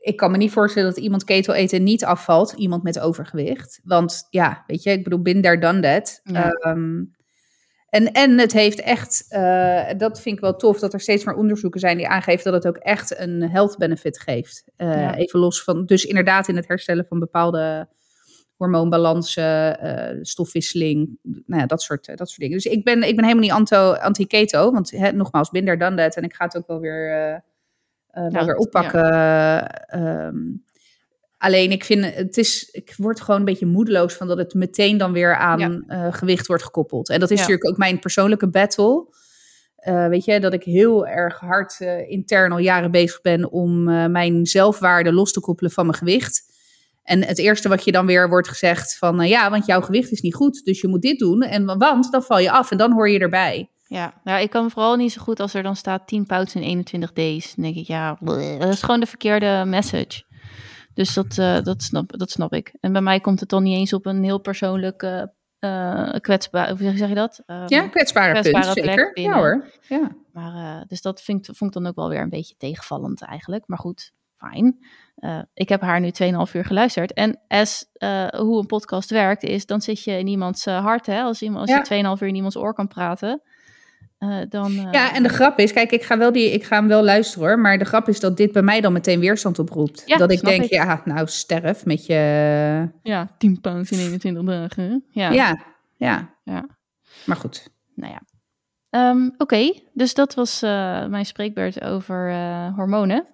ik kan me niet voorstellen dat iemand keto eten niet afvalt, iemand met overgewicht. Want ja, weet je, ik bedoel, bin done that. Ja. Um, en, en het heeft echt, uh, dat vind ik wel tof, dat er steeds meer onderzoeken zijn die aangeven dat het ook echt een health benefit geeft. Uh, ja. Even los van, dus inderdaad in het herstellen van bepaalde hormoonbalansen, uh, stofwisseling, nou ja, dat, soort, dat soort dingen. Dus ik ben, ik ben helemaal niet anti-keto, want hè, nogmaals, binder dan dat. En ik ga het ook wel weer, uh, wel weer oppakken. Ja. Um, alleen ik vind, het is, ik word gewoon een beetje moedeloos van dat het meteen dan weer aan gewicht wordt gekoppeld. En dat is natuurlijk ook mijn persoonlijke battle. weet je, dat ik heel erg hard intern al jaren bezig ben om mijn zelfwaarde los te koppelen van mijn gewicht. En het eerste wat je dan weer wordt gezegd van eh, ja, want jouw gewicht is niet goed, dus je moet dit doen. En want dan val je af en dan hoor je erbij. Ja, nou, ik kan vooral niet zo goed als er dan staat 10 pounds in 21 days. Dan denk ik, ja, bleh, dat is gewoon de verkeerde message. Dus dat, eh, dat, snap, dat snap ik. En bij mij komt het dan niet eens op een heel persoonlijke eh kwetsbaar, hoe zeg je dat? Ehm, Ja, kwetsbare, kwetsbare punt, zeker. binnen. Ja hoor. Ja. Maar, dus dat vind, vond ik dan ook wel weer een beetje tegenvallend eigenlijk. Maar goed, fijn. Eh, ik heb haar nu 2,5 uur geluisterd. En as, eh, hoe een podcast werkt, is dan zit je in iemands eh, hart. Hè? Als, iemand, als Ja. je 2,5 uur in iemands oor kan praten, dan... ja, en de grap is, kijk, ik ga, wel die, ik ga hem wel luisteren hoor. Maar de grap is dat dit bij mij dan meteen weerstand oproept. Ja, dat ik denk, ik. ja, nou sterf met je... Ja, 10 pounds in 21 dagen. Ja, Ja, ja. Ja. Maar goed. nou ja. Ehm, Oké, dus dat was mijn spreekbeurt over hormonen.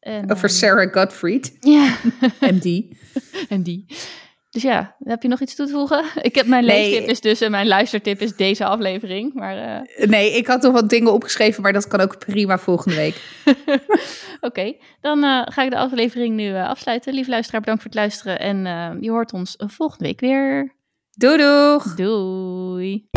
En, Over ehm, Sarah Gottfried, Ja, MD. en die. Dus ja, heb je nog iets toe te voegen? Ik heb mijn Nee. leestip is dus en mijn luistertip is deze aflevering. Maar eh, Nee, ik had nog wat dingen opgeschreven, maar dat kan ook prima volgende week. oké, dan eh, ga ik de aflevering nu eh, afsluiten. Lieve luisteraar, bedankt voor het luisteren. En eh, je hoort ons eh, volgende week weer. Doei doeg! Doei!